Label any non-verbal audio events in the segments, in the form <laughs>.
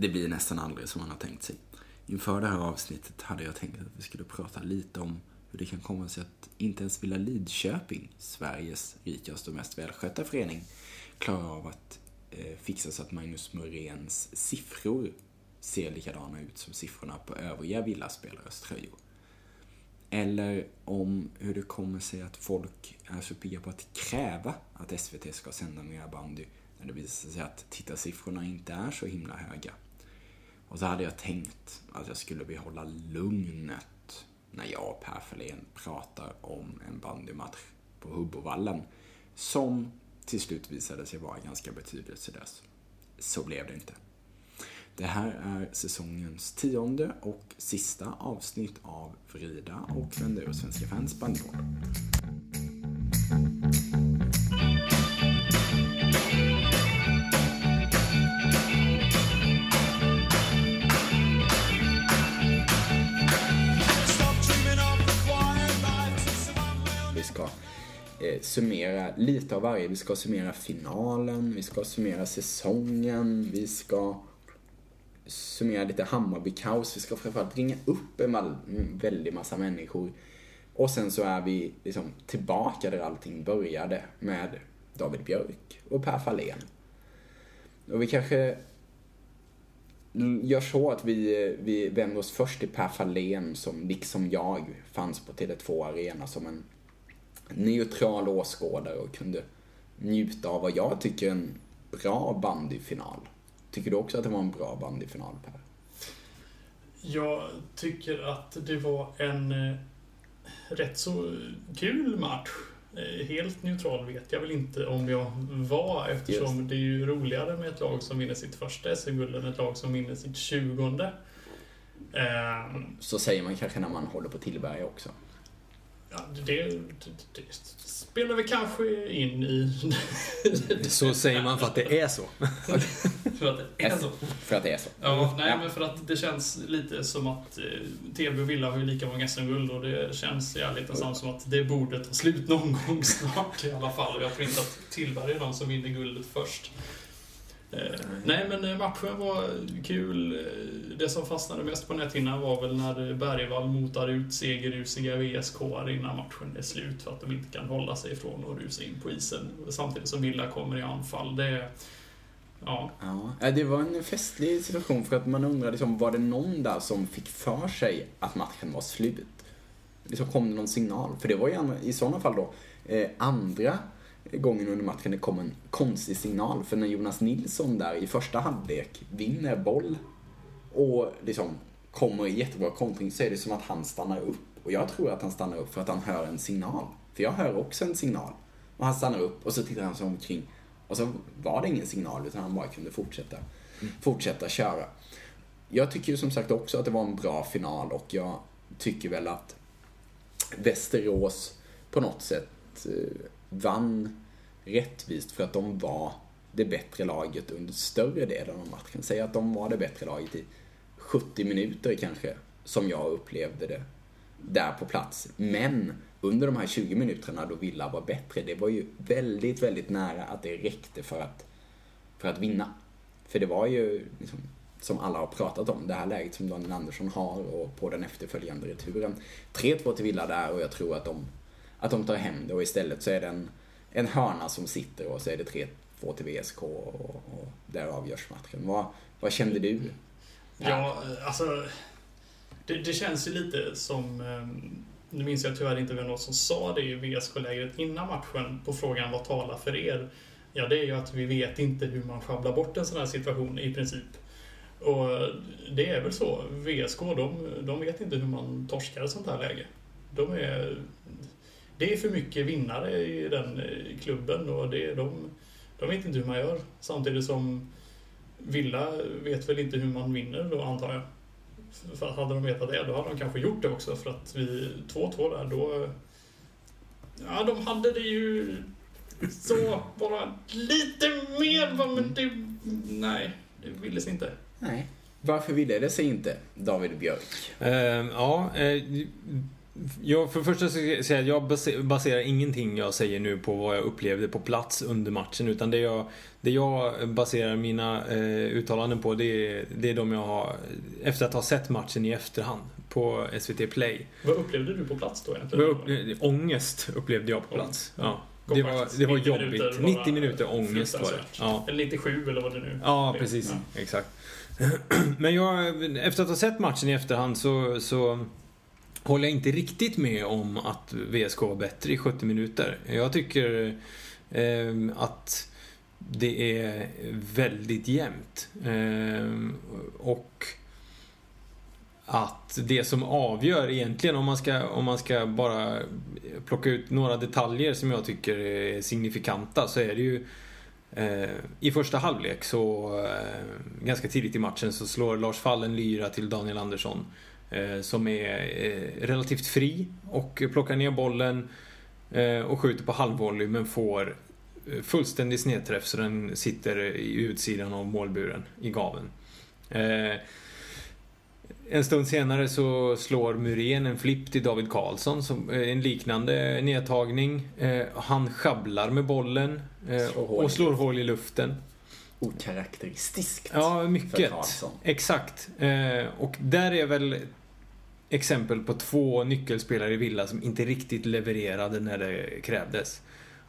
det blir nästan aldrig som man har tänkt sig. Inför det här avsnittet hade jag tänkt att vi skulle prata lite om hur det kan komma sig att inte ens Villa Lidköping, Sveriges rikaste och mest välskötta förening, klarar av att eh, fixa så att Magnus Muréns siffror ser likadana ut som siffrorna på övriga Villaspelares tröjor. Eller om hur det kommer sig att folk är så pigga på att kräva att SVT ska sända mer bandy när det visar sig att tittarsiffrorna inte är så himla höga. Och så hade jag tänkt att jag skulle behålla lugnet när jag och Per Fahlén pratar om en bandymatch på Hubbovallen som till slut visade sig vara ganska betydelselös. Så blev det inte. Det här är säsongens tionde och sista avsnitt av Vrida och vända ur Svenska fans bandyboll. Eh, summera lite av varje. Vi ska summera finalen, vi ska summera säsongen, vi ska summera lite Hammarby-kaos. Vi ska framförallt ringa upp en väldig massa människor. Och sen så är vi liksom tillbaka där allting började med David Björk och Per Fahlén. Och vi kanske gör så att vi, vi vänder oss först till Per Fahlén som liksom jag fanns på Tele2 Arena som en neutral åskådare och kunde njuta av vad jag tycker är en bra bandyfinal. Tycker du också att det var en bra bandyfinal, Per? Jag tycker att det var en eh, rätt så kul match. Eh, helt neutral vet jag väl inte om jag var eftersom Just. det är ju roligare med ett lag som vinner sitt första SM-guld än ett lag som vinner sitt tjugonde. Eh, Så säger man kanske när man håller på Tillberga också. Ja, det, det, det, spelar vi kanske in i... <laughs> så säger man för att det är så. för att det är så. För att det är så. Ja, nej, men för att det känns lite som att eh, TV och Villa har ju lika många SM-guld och det känns i ärlighetens namn som att det borde ta slut någon gång <laughs> snart i alla fall. Jag tror inte att Tillberg är de som vinner guldet först. Eh, nej, men eh, matchen var kul. Eh, det som fastnade mest på näthinnan var väl när Bergvall motar ut segerrusiga VSK innan matchen är slut för att de inte kan hålla sig ifrån att rusa in på isen. Samtidigt som Villa kommer i anfall. Det, ja. ja. Det var en festlig situation för att man undrade liksom, var det någon där som fick för sig att matchen var slut? Liksom kom det någon signal? För det var ju i sådana fall då eh, andra gången under matchen det kom en konstig signal. För när Jonas Nilsson där i första halvlek vinner boll och liksom kommer i jättebra kontring så är det som att han stannar upp. Och jag tror att han stannar upp för att han hör en signal. För jag hör också en signal. Och han stannar upp och så tittar han sig omkring. Och så var det ingen signal utan han bara kunde fortsätta, mm. fortsätta köra. Jag tycker ju som sagt också att det var en bra final och jag tycker väl att Västerås på något sätt eh, vann rättvist för att de var det bättre laget under större delen av matchen. Säg att de var det bättre laget i 70 minuter kanske, som jag upplevde det där på plats. Men under de här 20 minuterna då Villa var bättre, det var ju väldigt, väldigt nära att det räckte för att, för att vinna. För det var ju, liksom, som alla har pratat om, det här läget som Daniel Andersson har och på den efterföljande returen. 3-2 till Villa där och jag tror att de att de tar hem det och istället så är det en, en hörna som sitter och så är det 3-2 till VSK och, och där avgörs matchen. Vad, vad kände du? Ja, alltså det, det, känns ju lite som ehm, nu minns jag tyvärr inte vem var som sa det i VSK-lägret innan matchen på frågan vad talar för er? Ja, det är ju att vi vet inte hur man sjabblar bort en sån här situation i princip. Och det är väl så. VSK, de, de vet inte hur man torskar ett sånt här läge. De är det är för mycket vinnare i den eh, klubben och det, de, de vet inte hur man gör. Samtidigt som Villa vet väl inte hur man vinner då antar jag. För att hade de vetat det, då hade de kanske gjort det också för att vi 2-2 där, då... Ja, de hade det ju så bara lite mer, men det... Nej, det ville sig inte. Nej. Varför ville det sig inte, David Björk? Uh, ja, uh, Ja, för det första ska jag säga att jag base- baserar ingenting jag säger nu på vad jag upplevde på plats under matchen. Utan det jag, det jag baserar mina eh, uttalanden på det är, det är de jag har efter att ha sett matchen i efterhand på SVT Play. Vad upplevde du på plats då egentligen? var upp, ångest upplevde jag på plats. Ja. Det var, det var 90 jobbigt. minuter var 90 minuter ångest var det. Ja. Eller 97 eller vad det nu Ja, precis. Ja. Exakt. <clears throat> Men jag, efter att ha sett matchen i efterhand så, så håller jag inte riktigt med om att VSK var bättre i 70 minuter. Jag tycker eh, att det är väldigt jämnt. Eh, och att det som avgör egentligen, om man, ska, om man ska bara plocka ut några detaljer som jag tycker är signifikanta, så är det ju Eh, I första halvlek så, eh, ganska tidigt i matchen, så slår Lars Fall en lyra till Daniel Andersson. Eh, som är eh, relativt fri och plockar ner bollen eh, och skjuter på halvvolley men får fullständig snedträff så den sitter i utsidan av målburen i gaven. En stund senare så slår Muren en flipp till David Karlsson, som, en liknande nedtagning. Han sjabblar med bollen Slår och slår hål i luften. Okaraktäristiskt. Ja, för mycket. Karlsson. Exakt. Och där är väl exempel på två nyckelspelare i Villa som inte riktigt levererade när det krävdes.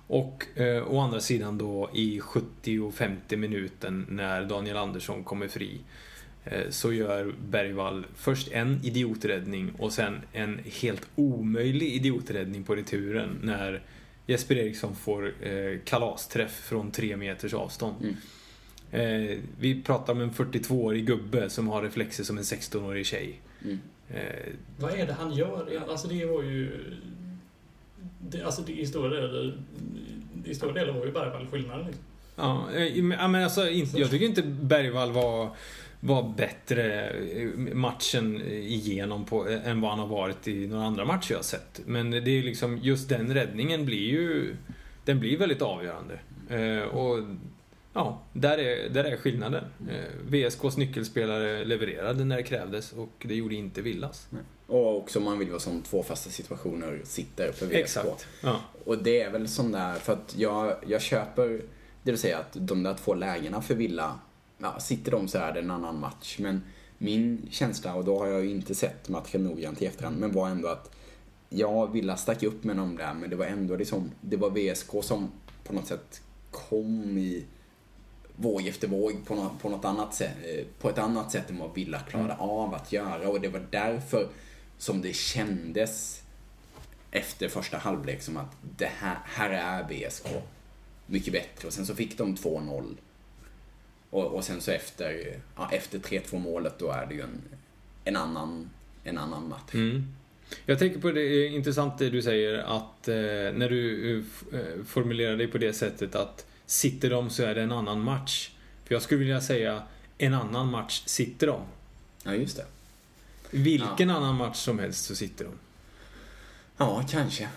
Och eh, å andra sidan då i 70 och 50 minuten när Daniel Andersson kommer fri eh, så gör Bergvall först en idioträddning och sen en helt omöjlig idioträddning på returen när Jesper Eriksson får eh, kalasträff från tre meters avstånd. Mm. Eh, vi pratar om en 42-årig gubbe som har reflexer som en 16-årig tjej. Mm. Eh, Vad är det han gör? Alltså det var ju... Det, alltså det, i stora delar, i stora delar var ju Bergvall skillnaden. Liksom. ja, eh, men ja, men alltså, inte, jag tycker inte Bergvall var, var bättre eh, matchen igenom på, än vad han har varit i några andra matcher jag har sett. Men det är liksom, just den räddningen blir ju, den blir väldigt avgörande. Eh, och ja, där är, där är skillnaden. Eh, VSKs nyckelspelare levererade när det krävdes och det gjorde inte Villas. Nej. Och också man vill vara som två fasta situationer sitter för VSK. Exakt. Ja. Och det är väl sån där, för att jag, jag köper det vill säga att de där två lägena för Villa, ja, sitter de så är det en annan match. Men min känsla, och då har jag ju inte sett matchen noggrant i efterhand, men var ändå att ja, Villa stack upp med dem där, men det var ändå liksom, det var VSK som på något sätt kom i våg efter våg på något, på något annat sätt, eh, på ett annat sätt än vad Villa klarade av att göra och det var därför som det kändes efter första halvlek som att det här, här är VSK mycket bättre och sen så fick de 2-0 och, och sen så efter, ja, efter 3-2 målet då är det ju en, en, annan, en annan match. Mm. Jag tänker på det är intressant det du säger att eh, när du eh, eh, formulerar dig på det sättet att sitter de så är det en annan match. För jag skulle vilja säga en annan match sitter de. Ja, just det. Vilken annan match som helst så sitter de. Ja, kanske.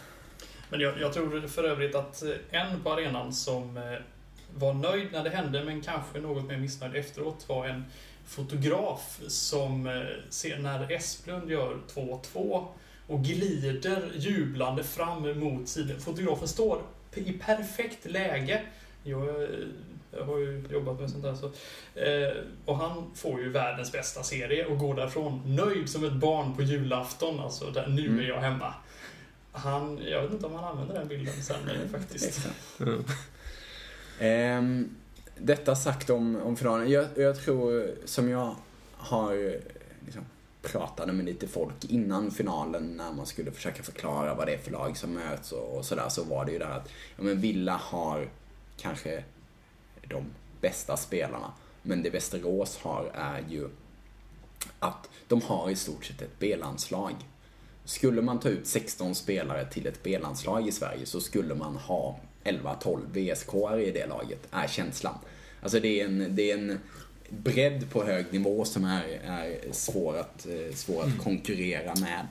Men jag, jag tror för övrigt att eh, en på arenan som eh, var nöjd när det hände men kanske något mer missnöjd efteråt var en fotograf som eh, ser när Esplund gör 2-2 och glider jublande fram mot sidan. Fotografen står i perfekt läge. Jag, eh, jag har ju jobbat med sånt där. Så, eh, och han får ju världens bästa serie och går därifrån nöjd som ett barn på julafton. Alltså, där, nu Mm. är jag hemma. Han, jag vet inte om han använder den bilden sen eh, <laughs> faktiskt. Mm. Ehm, detta sagt om, om finalen. Jag, jag tror, som jag har liksom, pratade med lite folk innan finalen när man skulle försöka förklara vad det är för lag som möts och, och sådär, så var det ju det här att ja, men Villa har kanske de bästa spelarna. Men det Västerås har är ju att de har i stort sett ett B-landslag. Skulle man ta ut 16 spelare till ett B-landslag i Sverige så skulle man ha 11-12 VSK i det laget, är känslan. Alltså det är en, det är en bredd på hög nivå som är, är svår, att, eh, svår att konkurrera med.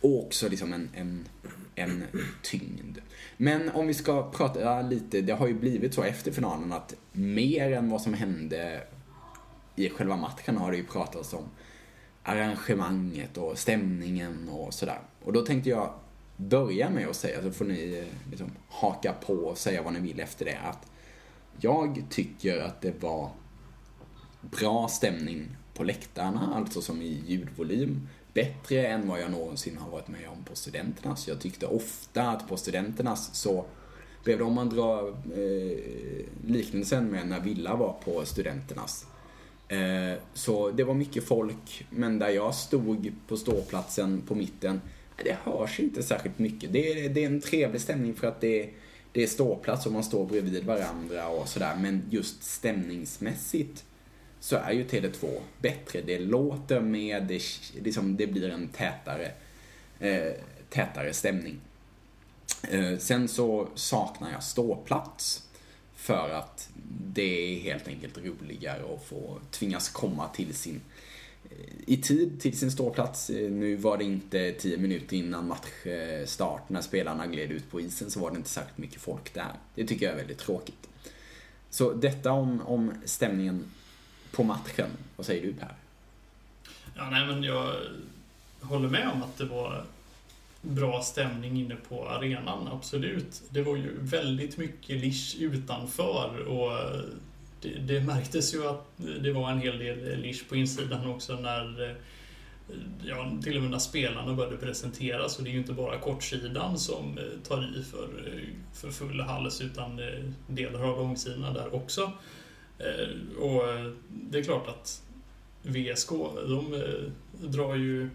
Och också liksom en, en, en tyngd. Men om vi ska prata lite, det har ju blivit så efter finalen att mer än vad som hände i själva matchen har det ju pratats om arrangemanget och stämningen och sådär. Och då tänkte jag börja med att säga, så får ni eh, liksom haka på och säga vad ni vill efter det, att jag tycker att det var bra stämning på läktarna, alltså som i ljudvolym. Bättre än vad jag någonsin har varit med om på studenternas. Jag tyckte ofta att på studenternas så blev det, om man drar eh, liknelsen med när Villa var på studenternas. Eh, så det var mycket folk, men där jag stod på ståplatsen på mitten, eh, det hörs inte särskilt mycket. Det är, det är en trevlig stämning för att det är, det är ståplats och man står bredvid varandra och sådär. Men just stämningsmässigt så är ju Tele2 bättre. Det låter mer, det, liksom, det blir en tätare, eh, tätare stämning. Eh, sen så saknar jag ståplats. För att det är helt enkelt roligare att få tvingas komma till sin eh, i tid till sin ståplats. Eh, nu var det inte tio minuter innan matchstart eh, när spelarna gled ut på isen så var det inte särskilt mycket folk där. Det tycker jag är väldigt tråkigt. Så detta om, om stämningen på matchen. Vad säger du Per? Ja, nej men jag håller med om att det var bra stämning inne på arenan, absolut. Det var ju väldigt mycket lish utanför och det, det märktes ju att det var en hel del lish på insidan också när ja, till och med när spelarna började presenteras. Och det är ju inte bara kortsidan som eh, tar i för, för full hals utan eh, delar av långsidan där också. Och det är klart att VSK, de drar ju...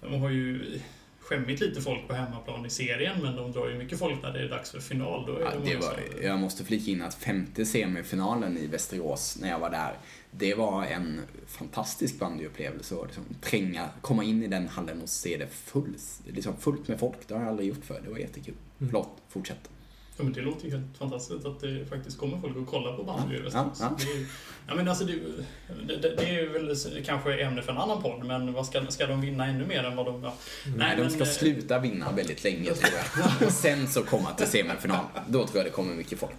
De har ju skämmigt lite folk på hemmaplan i serien, men de drar ju mycket folk när det är dags för final. Då är ja, det var. Jag måste flika in att femte semifinalen i Västerås, när jag var där, det var en fantastisk bandyupplevelse att liksom tränga, komma in i den hallen och se det fullt, liksom fullt med folk. Det har jag aldrig gjort förr. Det var jättekul. Mm. Förlåt, fortsätt. Ja, men det låter ju helt fantastiskt att det faktiskt kommer folk och kollar på bandy ja, ja, ja. Det, är, ja, men alltså det, det, det, är väl kanske ämne för en annan podd, men vad ska, ska de vinna ännu mer än vad de... Ja. Nej, Nej de ska men, sluta vinna väldigt länge tror jag. <laughs> Och sen så komma till semifinal. Då tror jag det kommer mycket folk.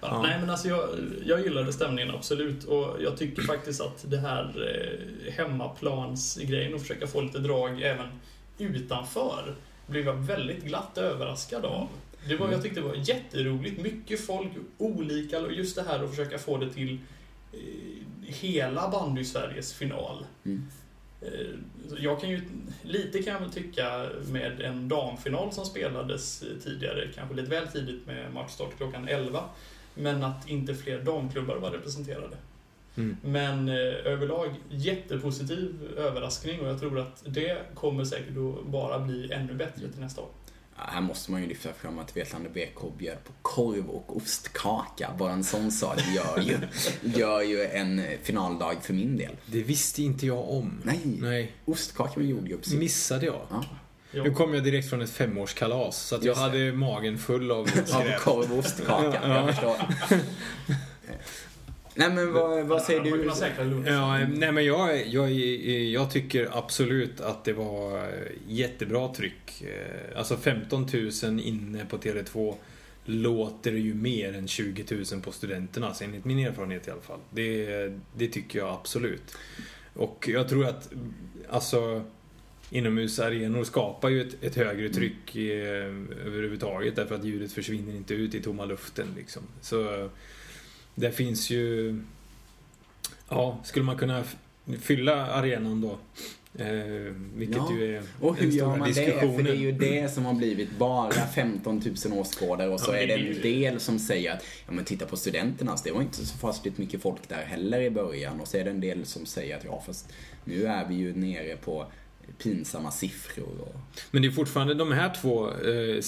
Ja, nej, men alltså jag, jag gillade stämningen absolut och jag tycker faktiskt att det här eh, hemmaplansgrejen och försöka få lite drag även utanför blev jag väldigt glatt överraskad av. Det var, jag tyckte det var jätteroligt. Mycket folk, olika, och just det här att försöka få det till eh, hela bandy-Sveriges final. Mm. Eh, jag kan ju, lite kan jag väl tycka med en damfinal som spelades tidigare, kanske lite väl tidigt med matchstart klockan 11, men att inte fler damklubbar var representerade. Mm. Men eh, överlag jättepositiv överraskning och jag tror att det kommer säkert att bara bli ännu bättre till nästa år. Här måste man ju lyfta fram att Vetlanda BK bjöd på korv och ostkaka. Bara en sån sak gör ju, <laughs> gör ju en finaldag för min del. Det visste inte jag om. Nej. Nej. Ostkaka med jordgubbssill. Missade jag. Ja. Nu kom jag direkt från ett femårskalas så att jag hade magen full av Av korv och ostkaka, ja. jag förstår. <laughs> Nej men vad, vad säger du? Ja, nej men jag, jag, jag tycker absolut att det var jättebra tryck. Eh, alltså 15 000 inne på Tele2 låter ju mer än 20 000 på studenterna, alltså enligt min erfarenhet i alla fall. Det, det tycker jag absolut. Och jag tror att, alltså inomhusarenor skapar ju ett, ett högre tryck mm. överhuvudtaget därför att ljudet försvinner inte ut i tomma luften. Liksom. Så det finns ju... Ja, skulle man kunna fylla arenan då? Eh, vilket ja. ju är Och hur gör man det? För det är ju det som har blivit bara 15 000 åskådare och så ja, är det en del som säger att ja men titta på studenternas, det var inte så fasligt mycket folk där heller i början. Och så är det en del som säger att ja fast nu är vi ju nere på pinsamma siffror. Och... Men det är fortfarande de här två eh,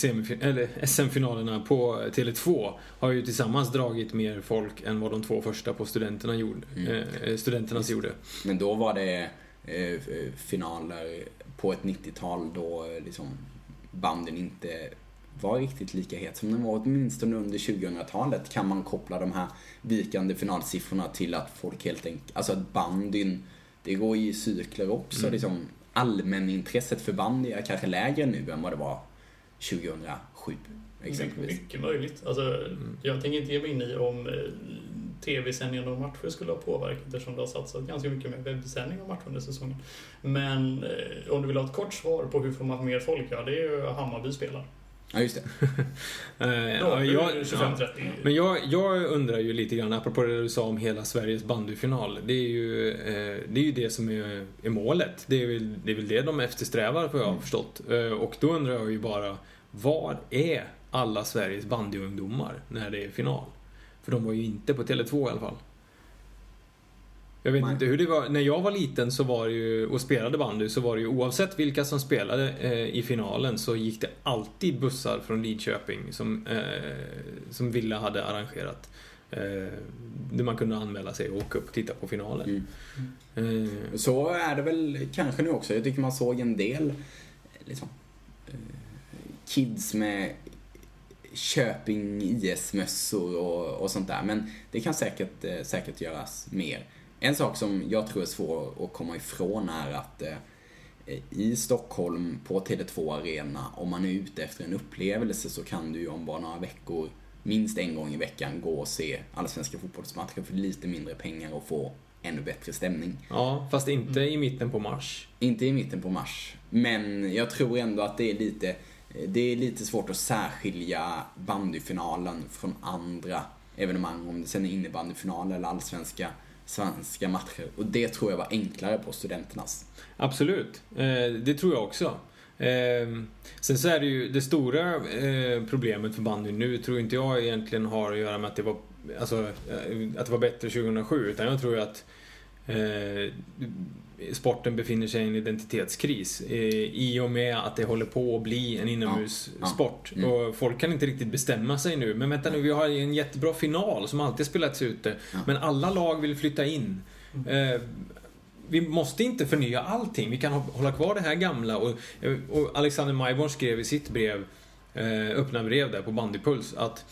SM-finalerna på Tele2 har ju tillsammans dragit mer folk än vad de två första på studenterna gjorde, mm. eh, studenternas gjorde. Men då var det eh, finaler på ett 90-tal då eh, liksom banden inte var riktigt lika het som den var åtminstone under 2000-talet kan man koppla de här vikande finalsiffrorna till att folk helt enkelt, alltså att bandyn, det går i cykler också mm. liksom allmänintresset för bandy är kanske lägre nu än vad det var 2007. Exempelvis. Mycket möjligt. Alltså, mm. Jag tänker inte ge mig in i om eh, tv-sändningen av matcher skulle ha påverkat eftersom det har satsat ganska mycket med webbsändning av matcher under säsongen. Men eh, om du vill ha ett kort svar på hur får man mer folk? Ja, det är ju Hammarby spelar. Ja, just det. <laughs> Eh, Ja, jag, 25-30. Men jag, jag undrar ju lite grann, apropå det du sa om hela Sveriges bandyfinal. Det är ju, eh, det, är ju det som är, är målet. Det är, väl, det är väl det de eftersträvar, för jag har förstått. Eh, och då undrar jag ju bara, var är alla Sveriges bandyungdomar när det är final? För de var ju inte på Tele2 i alla fall. Jag vet Nej. inte hur det var. När jag var liten så var det ju, och spelade bandy så var det ju oavsett vilka som spelade eh, i finalen så gick det alltid bussar från Lidköping som, eh, som Villa hade arrangerat. Eh, där man kunde anmäla sig och åka upp och titta på finalen. Mm. Eh, Så är det väl kanske nu också. Jag tycker man såg en del liksom, eh, kids med Köping IS-mössor och, och sånt där. Men det kan säkert, eh, säkert göras mer. En sak som jag tror är svår att komma ifrån är att eh, i Stockholm på Tele2 Arena, om man är ute efter en upplevelse så kan du ju om bara några veckor, minst en gång i veckan, gå och se allsvenska fotbollsmatcher för lite mindre pengar och få ännu bättre stämning. ja, fast inte i mitten på mars. Inte i mitten på mars. Men jag tror ändå att det är lite, det är lite svårt att särskilja bandyfinalen från andra evenemang. Om det sen är innebandyfinal eller allsvenska svenska matcher. Och det tror jag var enklare på studenternas. Absolut, eh, det tror jag också. Ehm, sen så är det ju det stora eh, problemet för bandyn nu tror inte jag egentligen har att göra med att det var, alltså, eh, att det var bättre 2007 utan jag tror ju att eh, sporten befinner sig i en identitetskris eh, i och med att det håller på att bli en inomhussport. Ja, mm. Och folk kan inte riktigt bestämma sig nu. Men vänta nu, vi har en jättebra final som alltid spelats ute. Ja. Men alla lag vill flytta in. Eh, vi måste inte förnya allting. Vi kan hå- hålla kvar det här gamla. Och, och Alexander Majborn skrev i sitt brev, eh, öppna brev där på Bandypuls, att eh,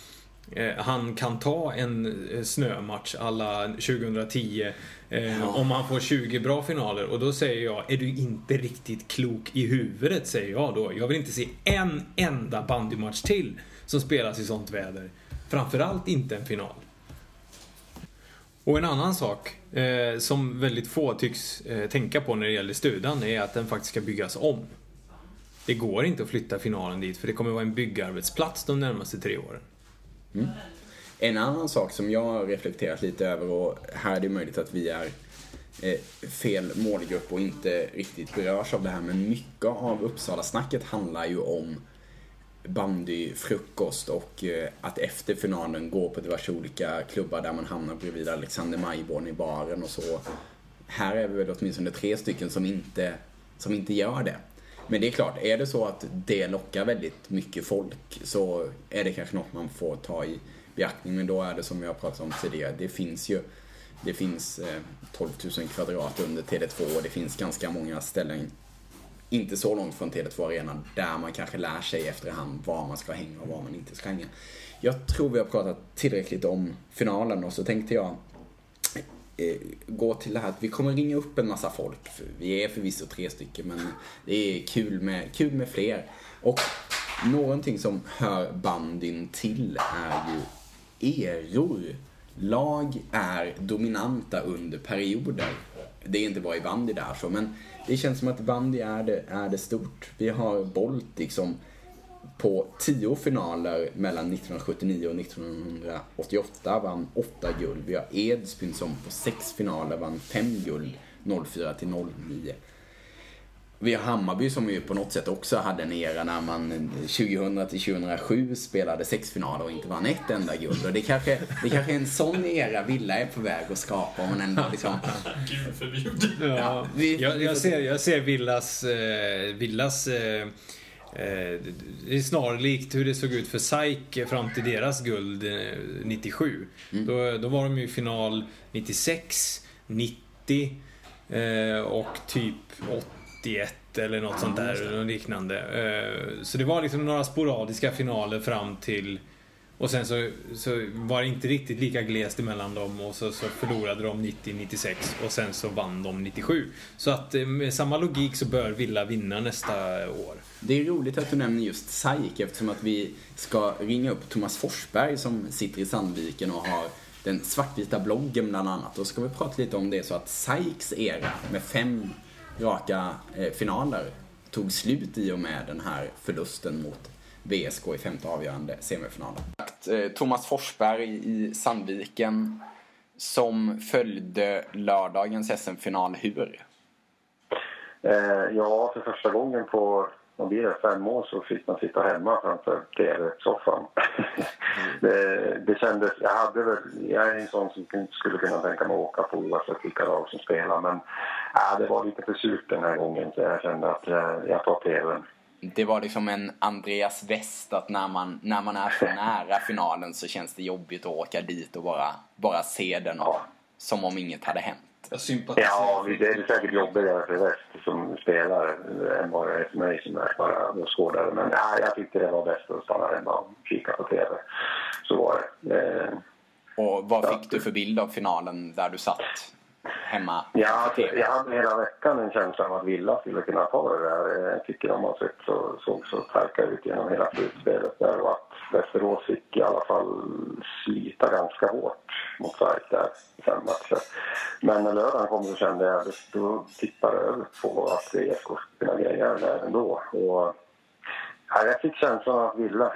han kan ta en eh, snömatch alla 2010 eh, Ja. om han får 20 bra finaler. Och då säger jag, är du inte riktigt klok i huvudet? Säger jag då. Jag vill inte se en enda bandymatch till som spelas i sånt väder. Framförallt inte en final. Och en annan sak eh, som väldigt få tycks eh, tänka på när det gäller studan är att den faktiskt ska byggas om. Det går inte att flytta finalen dit för det kommer vara en byggarbetsplats de närmaste tre åren. Mm. En annan sak som jag har reflekterat lite över och här är det möjligt att vi är eh, fel målgrupp och inte riktigt berörs av det här men mycket av Uppsala-snacket handlar ju om bandyfrukost och eh, att efter finalen gå på diverse olika klubbar där man hamnar bredvid Alexander Majborn i baren och så. Här är vi väl åtminstone tre stycken som inte, som inte gör det. Men det är klart, är det så att det lockar väldigt mycket folk så är det kanske något man får ta i beaktning. Men då är det som jag pratade pratat om tidigare, det finns ju det finns eh, 12 000 kvadrat under Tele2 och det finns ganska många ställen inte så långt från Tele2 Arena där man kanske lär sig efterhand var man ska hänga och var man inte ska hänga. Jag tror vi har pratat tillräckligt om finalen och så tänkte jag Eh, gå till det här att vi kommer ringa upp en massa folk. Vi är förvisso tre stycken men det är kul med, kul med fler. Och någonting som hör bandyn till är ju eror. Lag är dominanta under perioder. Det är inte bara i bandy där så, men det känns som att bandy är det, är det stort. Vi har Baltic som på tio finaler mellan 1979 och 1988 vann åtta guld. Vi har Edsbyn som på sex finaler vann fem guld 04 till 09. Vi har Hammarby som ju på något sätt också hade en era när man 2000 till 2007 spelade sex finaler och inte vann ett enda guld. Och det kanske, det kanske är en sån era Villa är på väg att skapa om man ändå liksom... <laughs> Gud förbjude. Ja, vi- jag, jag, ser, jag ser Villas, eh, Villas eh, det är snarlikt hur det såg ut för SAIK fram till deras guld eh, 97. Mm. Då, då var de ju i final 96, 90 eh, och typ 81 eller något Ja, sånt där, något liknande. Eh, så det var liksom några sporadiska finaler fram till och sen så, så var det inte riktigt lika glest emellan dem och så, så förlorade de 90-96 och sen så vann de 97. Så att eh, med samma logik så bör Villa vinna nästa år. Det är roligt att du nämner just SAIK eftersom att vi ska ringa upp Thomas Forsberg som sitter i Sandviken och har den svartvita bloggen bland annat. Då ska vi prata lite om det så att Sykes era med fem raka eh, finaler tog slut i och med den här förlusten mot VSK i femte avgörande semifinalen. Eh, Thomas Forsberg i Sandviken som följde lördagens SM-final. Hur? Eh, ja, för första gången på vad blir det, fem år så fick man sitta hemma framför tv-soffan. <laughs> det, det kändes, jag hade väl, jag är en sån som skulle kunna tänka mig att åka på oavsett vilka lag som spelar men ja, det var lite för surt den här gången så jag kände att jag, jag tar tvn. Det var liksom en Andreas West att när man, när man är så <laughs> nära finalen så känns det jobbigt att åka dit och bara, bara se den ja. som om inget hade hänt. Jag sympatiserar. Ja, det är säkert jobbigare för West som spelare än vad det är för mig som är bara åskådare. Men ja, jag tyckte det var bäst att stanna hemma och kika på TV. Så var det. Eh, och vad fick du för bild av finalen där du satt? hemma? Ja, jag hade hela veckan en känsla av att Villa skulle kunna ta det där. Jag tycker de har sett så, såg så starka ut genom hela slutspelet där och att Västerås fick i alla fall slita ganska hårt mot Sverige där i fem matcher. Men när lördagen kom så kände jag att då tippade över på att IFK skulle kunna greja det där ändå. Och, ja, jag fick känslan att Villa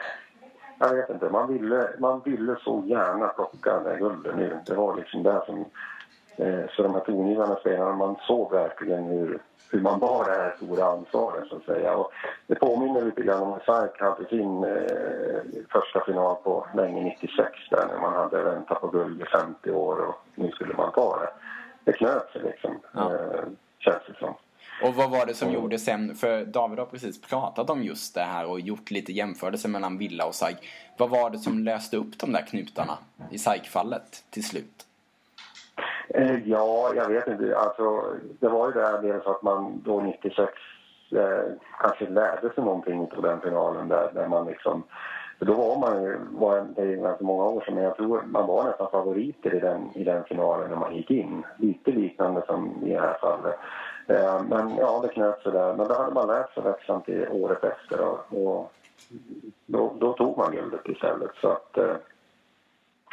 jag vet inte, man ville, man ville så gärna plocka den där gulden nu. Det var liksom det som så de här tongivande spelarna, man såg verkligen hur, hur man bar det här stora ansvaret så att säga. Och det påminner lite grann om SAIK hade sin eh, första final på länge 96 där när man hade väntat på guld i 50 år och nu skulle man ta det. Det knöt sig liksom, ja. eh, känns det som. Och vad var det som gjorde sen, för David har precis pratat om just det här och gjort lite jämförelser mellan Villa och SAIK. Vad var det som löste upp de där knutarna i SAIK-fallet till slut? Eh, ja, jag vet inte. Alltså, det var ju där dels att man då 96 eh, kanske lärde sig någonting på den finalen där, där man liksom... För då var man ju, var, det är ganska många år sedan, men jag tror man var nästan favoriter i den, i den finalen när man gick in. Lite liknande som i det här fallet. Eh, men ja, det knöt sig där. Men då hade man lärt sig växlan till året efter och, och då, då, tog man guldet istället. Så att, eh,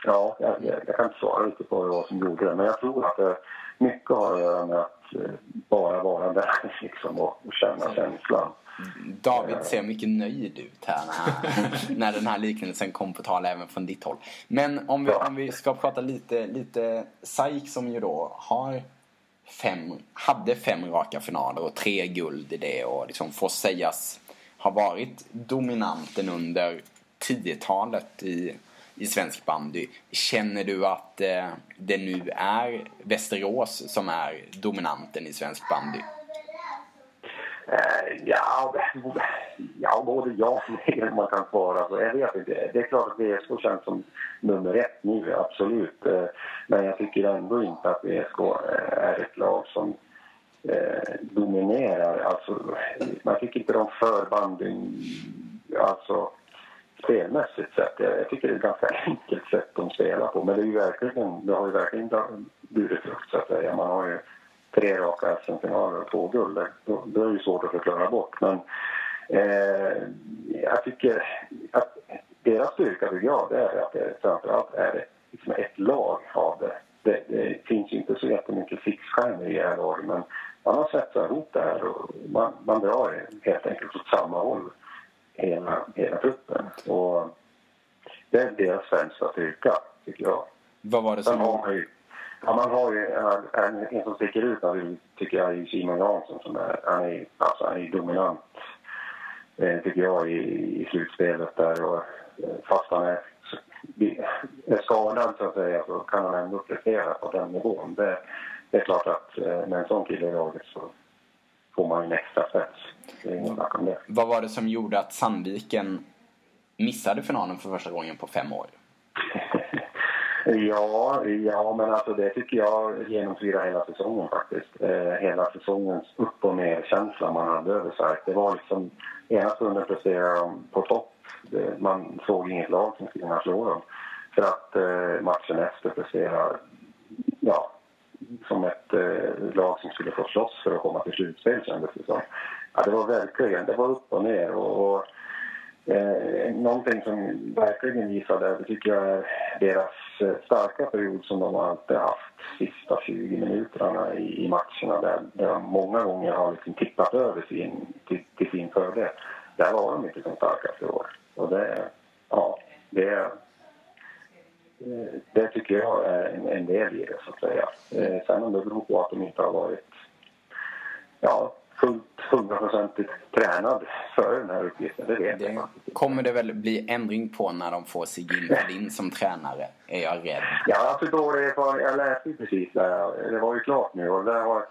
Ja, jag, jag, kan inte svara riktigt på vad som gjorde det. Men jag tror att det mycket har att göra med att eh, bara vara där <laughs> liksom, och, och känna känslan. David ser mycket nöjd ut här när, <laughs> när den här liknelsen kom på tal även från ditt håll. Men om vi, om vi ska prata lite, lite SAIK som ju då har fem, hade fem raka finaler och tre guld i det och liksom får sägas ha varit dominanten under 10-talet i i svensk bandy. Känner du att eh, det nu är Västerås som är dominanten i svensk bandy? Uh, ja, ja, både ja och nej man kan svara. Så jag vet inte. Det är klart att VSK känns som nummer ett nu, absolut. Eh, men jag tycker ändå inte att VSK eh, är ett lag som dominerar. Alltså, man tycker inte de för bandyn, alltså spelmässigt sett. Jag tycker det är ett ganska enkelt sätt de spelar på. Men det, är ju verkligen, det har ju verkligen burit frukt så att säga. Man har ju tre raka SM-finaler och två guld. Det, det är ju svårt att förklara bort. Men eh, jag tycker att deras styrka tycker jag det är att det framförallt är det liksom ett lag av det. Det, det finns ju inte så jättemycket fixstjärnor i det här laget men man har svetsat ihop det här och man, man drar helt enkelt åt samma håll hela, hela truppen. Och det är deras främsta styrka, tycker jag. Vad var det som... Har man, ju, ja, man har ju en, en som sticker ut, tycker jag, är Simon Jansson. Som är, han, är, alltså, han är dominant, eh, tycker jag, i, i slutspelet där. Och, eh, fast han är, är skadad, så att säga, så kan han ändå prestera på den nivån. Det, det är klart att eh, med en sån kille i laget så får man en extra det. Vad var det som gjorde att Sandviken missade finalen för första gången på fem år? <laughs> ja, ja, men alltså det tycker jag genomsyrar hela säsongen faktiskt. Eh, hela säsongens upp och ner-känsla man hade över sig. Det var liksom, ena stunden presterade de på topp. Man såg inget lag som skulle kunna slå dem. För att eh, matchen efter presterade, ja, som ett eh, lag som skulle få slåss för att komma till slutspel kändes det som. Ja, det var verkligen, det var upp och ner och, och eh, någonting som verkligen visade, det tycker jag är deras eh, starka period som de alltid haft sista 20 minuterna i, i matcherna där, där de många gånger har liksom tittat över sin, till, till sin fördel. Där var de inte som starkast i år. Och det, ja, det, Eh, det tycker jag är en, en del i det, så att säga. Eh, sen om det beror på att de inte har varit ja, fullt hundraprocentigt tränad för den här uppgiften. Det det jag kommer det väl bli ändring på när de får Sigin Fredin som tränare, är jag rädd. Ja, jag förstår det. Jag läste precis där. Det var ju klart nu och där har,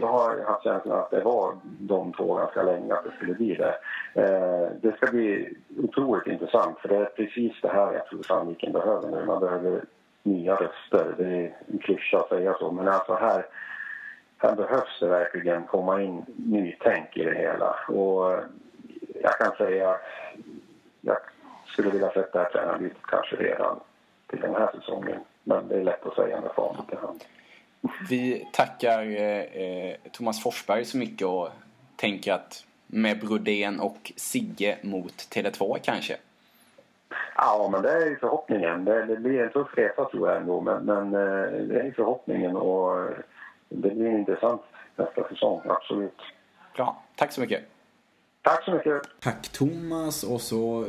jag har haft känslan att det var de två ganska länge att det skulle bli det. Eh, det ska bli otroligt intressant för det är precis det här jag tror Sandviken behöver nu. Man behöver nya röster. Det är en klyscha att säga så, men alltså här här behövs det verkligen komma in nytänk i det hela. Och jag kan säga, jag skulle vilja sätta det här tränarbytet kanske redan till den här säsongen. Men det är lätt att säga med facit i hand. Vi tackar eh, Thomas Forsberg så mycket och tänker att med Brodén och Sigge mot Tele2 kanske? Ja, men det är förhoppningen. Det, det blir en tuff resa tror jag ändå, men, men eh, det är förhoppningen. Och det blir intressant nästa säsong, absolut. Bra, tack så mycket. Tack så mycket. Tack Thomas och så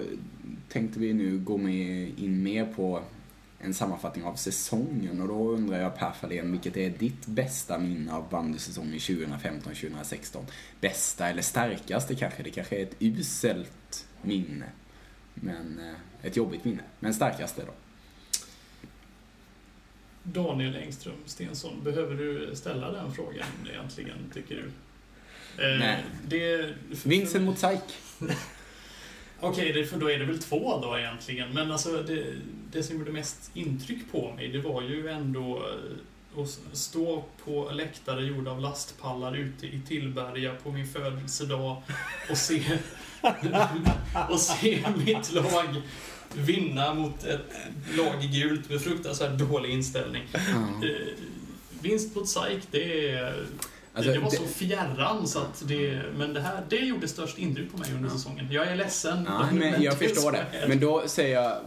tänkte vi nu gå med in mer på en sammanfattning av säsongen och då undrar jag Per Fahlén, vilket är ditt bästa minne av bandysäsongen 2015-2016? Bästa eller starkaste kanske? Det kanske är ett uselt minne. Men eh, ett jobbigt minne. Men starkaste då? Daniel Engström Stensson, behöver du ställa den frågan egentligen, tycker du? Eh, Nej. Det, Vincent mot SAIK. <laughs> Okej, okay, för då är det väl två då egentligen. Men alltså det, det som gjorde mest intryck på mig, det var ju ändå eh, att stå på läktare gjorda av lastpallar ute i Tillberga på min födelsedag och se, <laughs> och se mitt lag vinna mot ett lag i gult med fruktansvärt dålig inställning. Mm. vinst mot SAIK, det är... Alltså, det var så fjärran så att det... Men det här, det gjorde störst intryck på mig under säsongen. Jag är ledsen. Ja, men jag förstår det. <laughs> Men då säger jag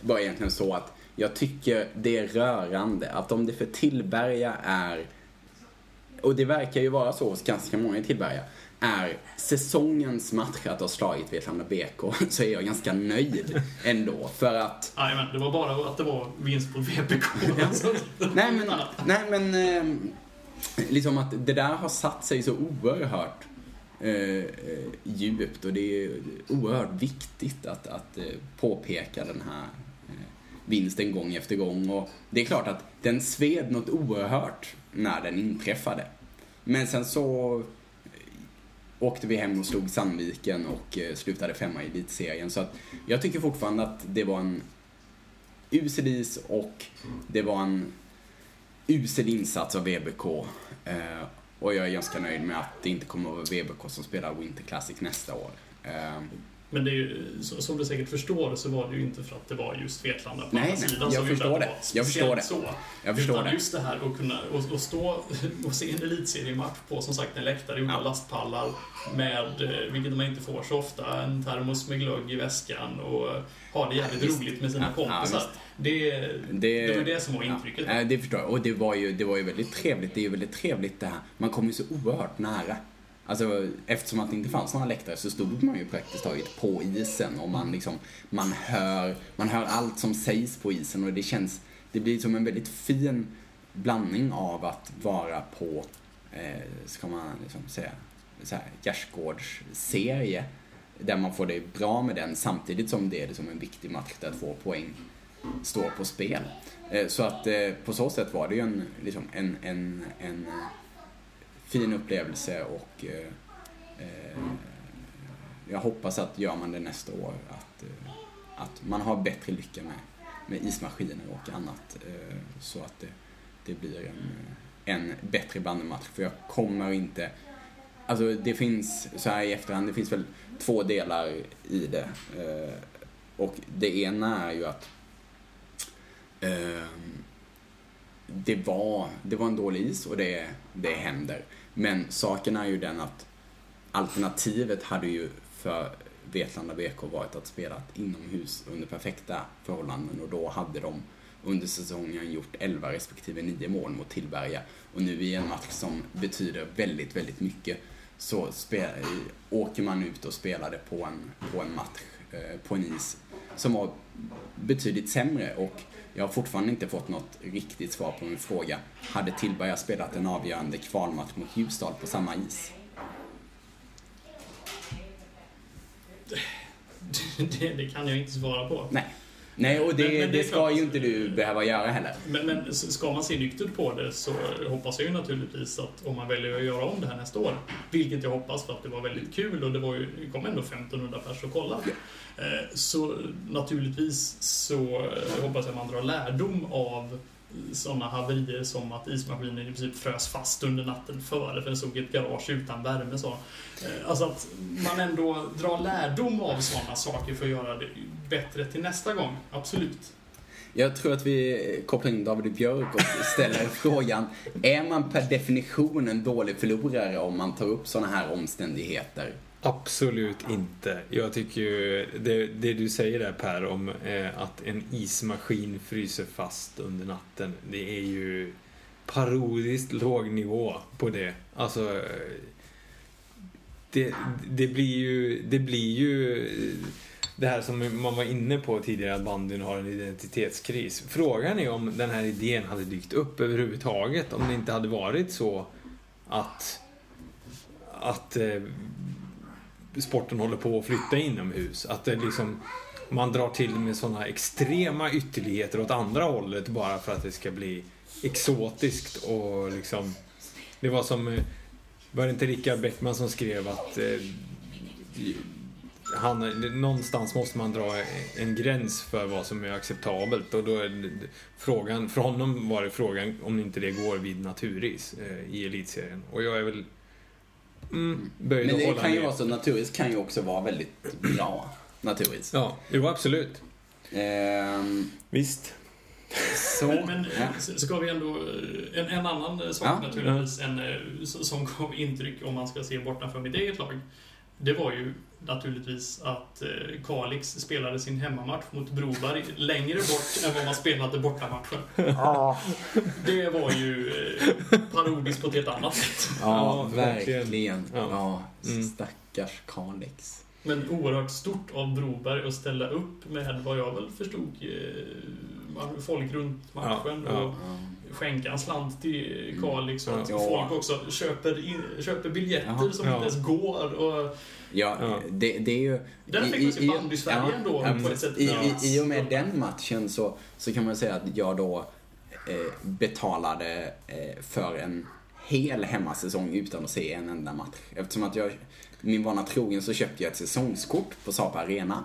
bara egentligen så att jag tycker det är rörande att om det för Tillberga är och det verkar ju vara så hos ganska många i Tillberga är säsongens match att ha slagit Vetlanda BK <laughs> så är jag ganska nöjd ändå. För att... Jajamän, det var bara att det var vinst på VPK. <laughs> nej men, nej men eh, liksom att det där har satt sig så oerhört eh, djupt och det är oerhört viktigt att, att eh, påpeka den här eh, vinsten gång efter gång. Och det är klart att den sved något oerhört när den inträffade. Men sen så eh, åkte vi hem och slog Sandviken och eh, slutade femma i elitserien. Så att jag tycker fortfarande att det var en usel is och det var en usel insats av VBK. Eh, och jag är ganska nöjd med att det inte kommer att vara VBK som spelar Winter Classic nästa år. Men det är ju, som du säkert förstår så var det ju inte för att det var just Vetlanda på nej, andra sidan jag förstår det. Jag förstår det. Så. Jag förstår Utan det. just det här att kunna och, och stå <laughs> och se en elitseriematch på som sagt en läktare gjord ja. lastpallar med, eh, vilket man inte får så ofta, en termos med glögg i väskan och ha det jävligt Visst. roligt med sina ja, kompisar. Ja, det, det, det var det som var intrycket. Ja, det förstår jag. Och det var, ju, det var ju väldigt trevligt. Det är ju väldigt trevligt det här. Man kommer ju så oerhört nära. Alltså, eftersom att det inte fanns några läktare så stod man ju praktiskt taget på isen och man liksom, man hör, man hör allt som sägs på isen och det känns, det blir som en väldigt fin blandning av att vara på, eh, ska man liksom säga, så här, gärdsgårdsserie där man får det bra med den samtidigt som det är liksom en viktig match där två poäng står på spel. Eh, så att eh, på så sätt var det ju en, liksom en, en, en fin upplevelse och eh, eh, jag hoppas att gör man det nästa år att, eh, att man har bättre lycka med, med ismaskiner och annat eh, så att det, det blir en, en bättre bandymatch. För jag kommer inte Alltså det finns, så här i efterhand, det finns väl två delar i det. Eh, och det ena är ju att eh, det, var, det var en dålig is och det, det händer. Men saken är ju den att alternativet hade ju för Vetlanda BK varit att spela inomhus under perfekta förhållanden och då hade de under säsongen gjort 11 respektive 9 mål mot Tillberga. Och nu i en match som betyder väldigt, väldigt mycket så åker man ut och spelade på en, på en match på en is som var betydligt sämre och jag har fortfarande inte fått något riktigt svar på min fråga. Hade Tillberga spelat en avgörande kvalmatch mot Ljusdal på samma is? <laughs> Det, det kan jag inte svara på. Nej. Nej, och det, Men- men det det ska ju inte du behöva göra heller. Men, men ska man se nyktert på det så hoppas jag ju naturligtvis att om man väljer att göra om det här nästa år, vilket jag hoppas för att det var väldigt kul och det, var ju, det kom ändå 1500 personer och kolla. Eh, Så naturligtvis så hoppas jag att man drar lärdom av sådana haverier som att ismaskinen i princip frös fast under natten före för den stod i ett garage utan värme. Så. Eh, alltså att man ändå drar lärdom av sådana saker för att göra det bättre till nästa gång. Absolut. Jag tror att vi kopplar in David Björk och ställer <laughs> frågan, är man per definition en dålig förlorare om man tar upp sådana här omständigheter? Absolut inte. Jag tycker ju, det, det du säger där Per om eh, att en ismaskin fryser fast under natten. Det är ju parodiskt låg nivå på det. Alltså, det, det blir ju, det blir ju det här som man var inne på tidigare, att bandyn har en identitetskris. Frågan är om den här idén hade dykt upp överhuvudtaget om det inte hade varit så att att eh, sporten håller på att flytta inomhus. Att det liksom, man drar till med sådana extrema ytterligheter åt andra hållet bara för att det ska bli exotiskt och liksom... Det var som... Eh, var det inte Rickard Bäckman som skrev att eh, han, någonstans måste man dra en gräns för vad som är acceptabelt och då är frågan, för honom var det frågan om inte det går vid naturis eh, i elitserien. Och jag är väl mm, böjd Men det kan ju vara så, naturis kan ju också vara väldigt bra. Naturis. Ja, jo absolut. Ehm, Visst. så, Men, men ja. så ska vi ändå... eh, En, en annan eh, sak Ja. naturligtvis, en, eh, som gav intryck om man ska se bortanför mitt eget lag. Det var ju naturligtvis att eh, Kalix spelade sin hemmamatch mot Broberg längre bort än vad man spelade bortamatchen. Det var ju eh, parodiskt på ett helt annat sätt. ja, Ja, verkligen. verkligen. Ja, Ja. Mm. stackars Kalix. Men oerhört stort av Broberg att ställa upp med vad jag väl förstod eh, folk runt matchen. Ja, ja. Och skänka en slant till Kalix och att Ja. folk också köper, in, köper biljetter Jaha. som Ja. inte ens går. Och Ja, Ja. Det, det är ju... Där fick man se bandy-Sverige ändå på ett sätt. I, Ja. i, I och med den matchen så, så kan man säga att jag då eh, betalade eh, för en hel hemmasäsong utan att se en enda match. Eftersom att jag, min vana trogen så köpte jag ett säsongskort på Sapa Arena.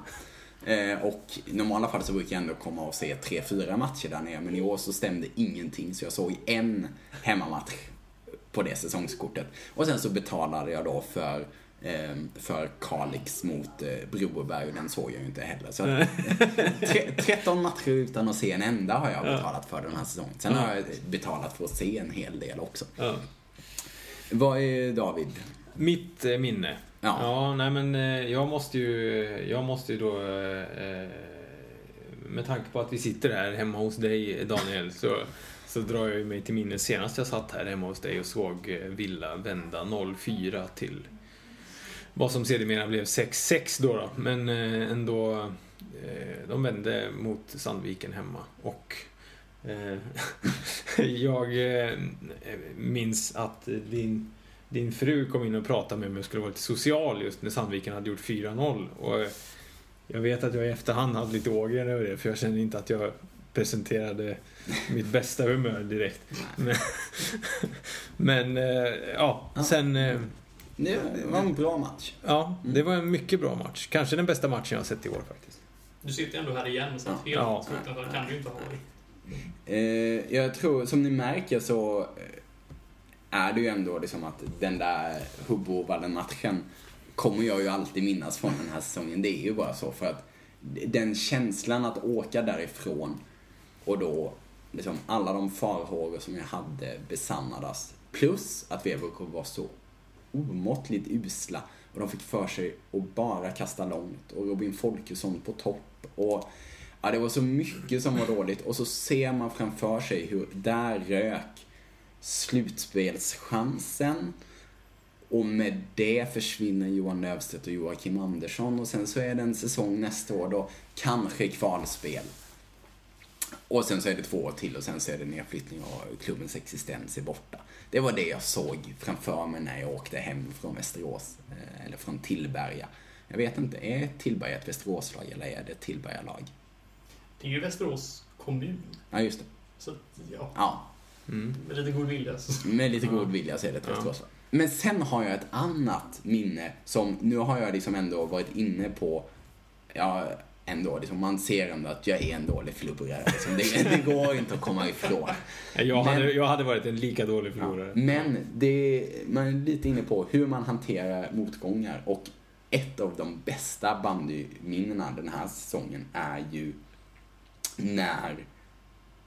Eh, och i normala fall så brukar jag ändå komma och se tre, fyra matcher där nere. Men i år så stämde ingenting så jag såg en hemmamatch på det säsongskortet. Och sen så betalade jag då för eh, för Kalix mot eh, Broberg och den såg jag ju inte heller. Så att, tre, 13 matcher utan att se en enda har jag betalat för den här säsongen. Sen har jag betalat för att se en hel del också. Vad är David? Mitt minne. Ja. Ja, nej men eh, jag måste ju, jag måste ju då, eh, eh, med tanke på att vi sitter här hemma hos dig Daniel, så, så drar jag ju mig till minnes senast jag satt här hemma hos dig och såg Villa vända 04 till vad som sedermera blev 6-6 då, då. Men ändå, de vände mot Sandviken hemma och <laughs> jag minns att din din fru kom in och pratade med mig och skulle vara lite social just när Sandviken hade gjort 4-0. Och eh, jag vet att jag i efterhand hade lite ågren över det för jag kände inte att jag presenterade <laughs> mitt bästa humör direkt. Men, <laughs> men eh, ja, sen... eh, Det var en bra match. Ja, det var en mycket bra match. Kanske den bästa matchen jag har sett i år faktiskt. Du sitter ändå här igen, så att helt Ja. så utanför kan du inte ha varit. Eh, jag tror, som ni märker så är det ju ändå liksom att den där Hubbovallen-matchen kommer jag ju alltid minnas från den här säsongen. Det är ju bara så för att den känslan att åka därifrån och då liksom alla de farhågor som jag hade besannades. Plus att VBK var så omåttligt usla Och de fick för sig att bara kasta långt och Robin Folkesson på topp. Och ja, det var så mycket som var dåligt och så ser man framför sig hur där rök slutspelschansen. Och med det försvinner Johan Löfstedt och Joakim Andersson och sen så är det en säsong nästa år då kanske kvalspel. Och sen så är det två år till och sen så är det nedflyttning och klubbens existens är borta. Det var det jag såg framför mig när jag åkte hem från Västerås, eh, eller från Tillberga. Jag vet inte, är Tillberga ett Västeråslag eller är det ett Tillbergalag? Det är ju Västerås kommun. Ja, just det. Så ja. ja. Mm. Med lite god vilja. Med lite god vilja så är det Västeråslag. Men sen har jag ett annat minne som, nu har jag liksom ändå varit inne på, ja, ändå, liksom, man ser ändå att jag är en dålig förlorare. Liksom. Det, det, går inte att komma ifrån. Jag hade, men, jag hade varit en lika dålig förlorare. Ja, men det, man är lite inne på hur man hanterar motgångar och ett av de bästa bandyminnena den här säsongen är ju när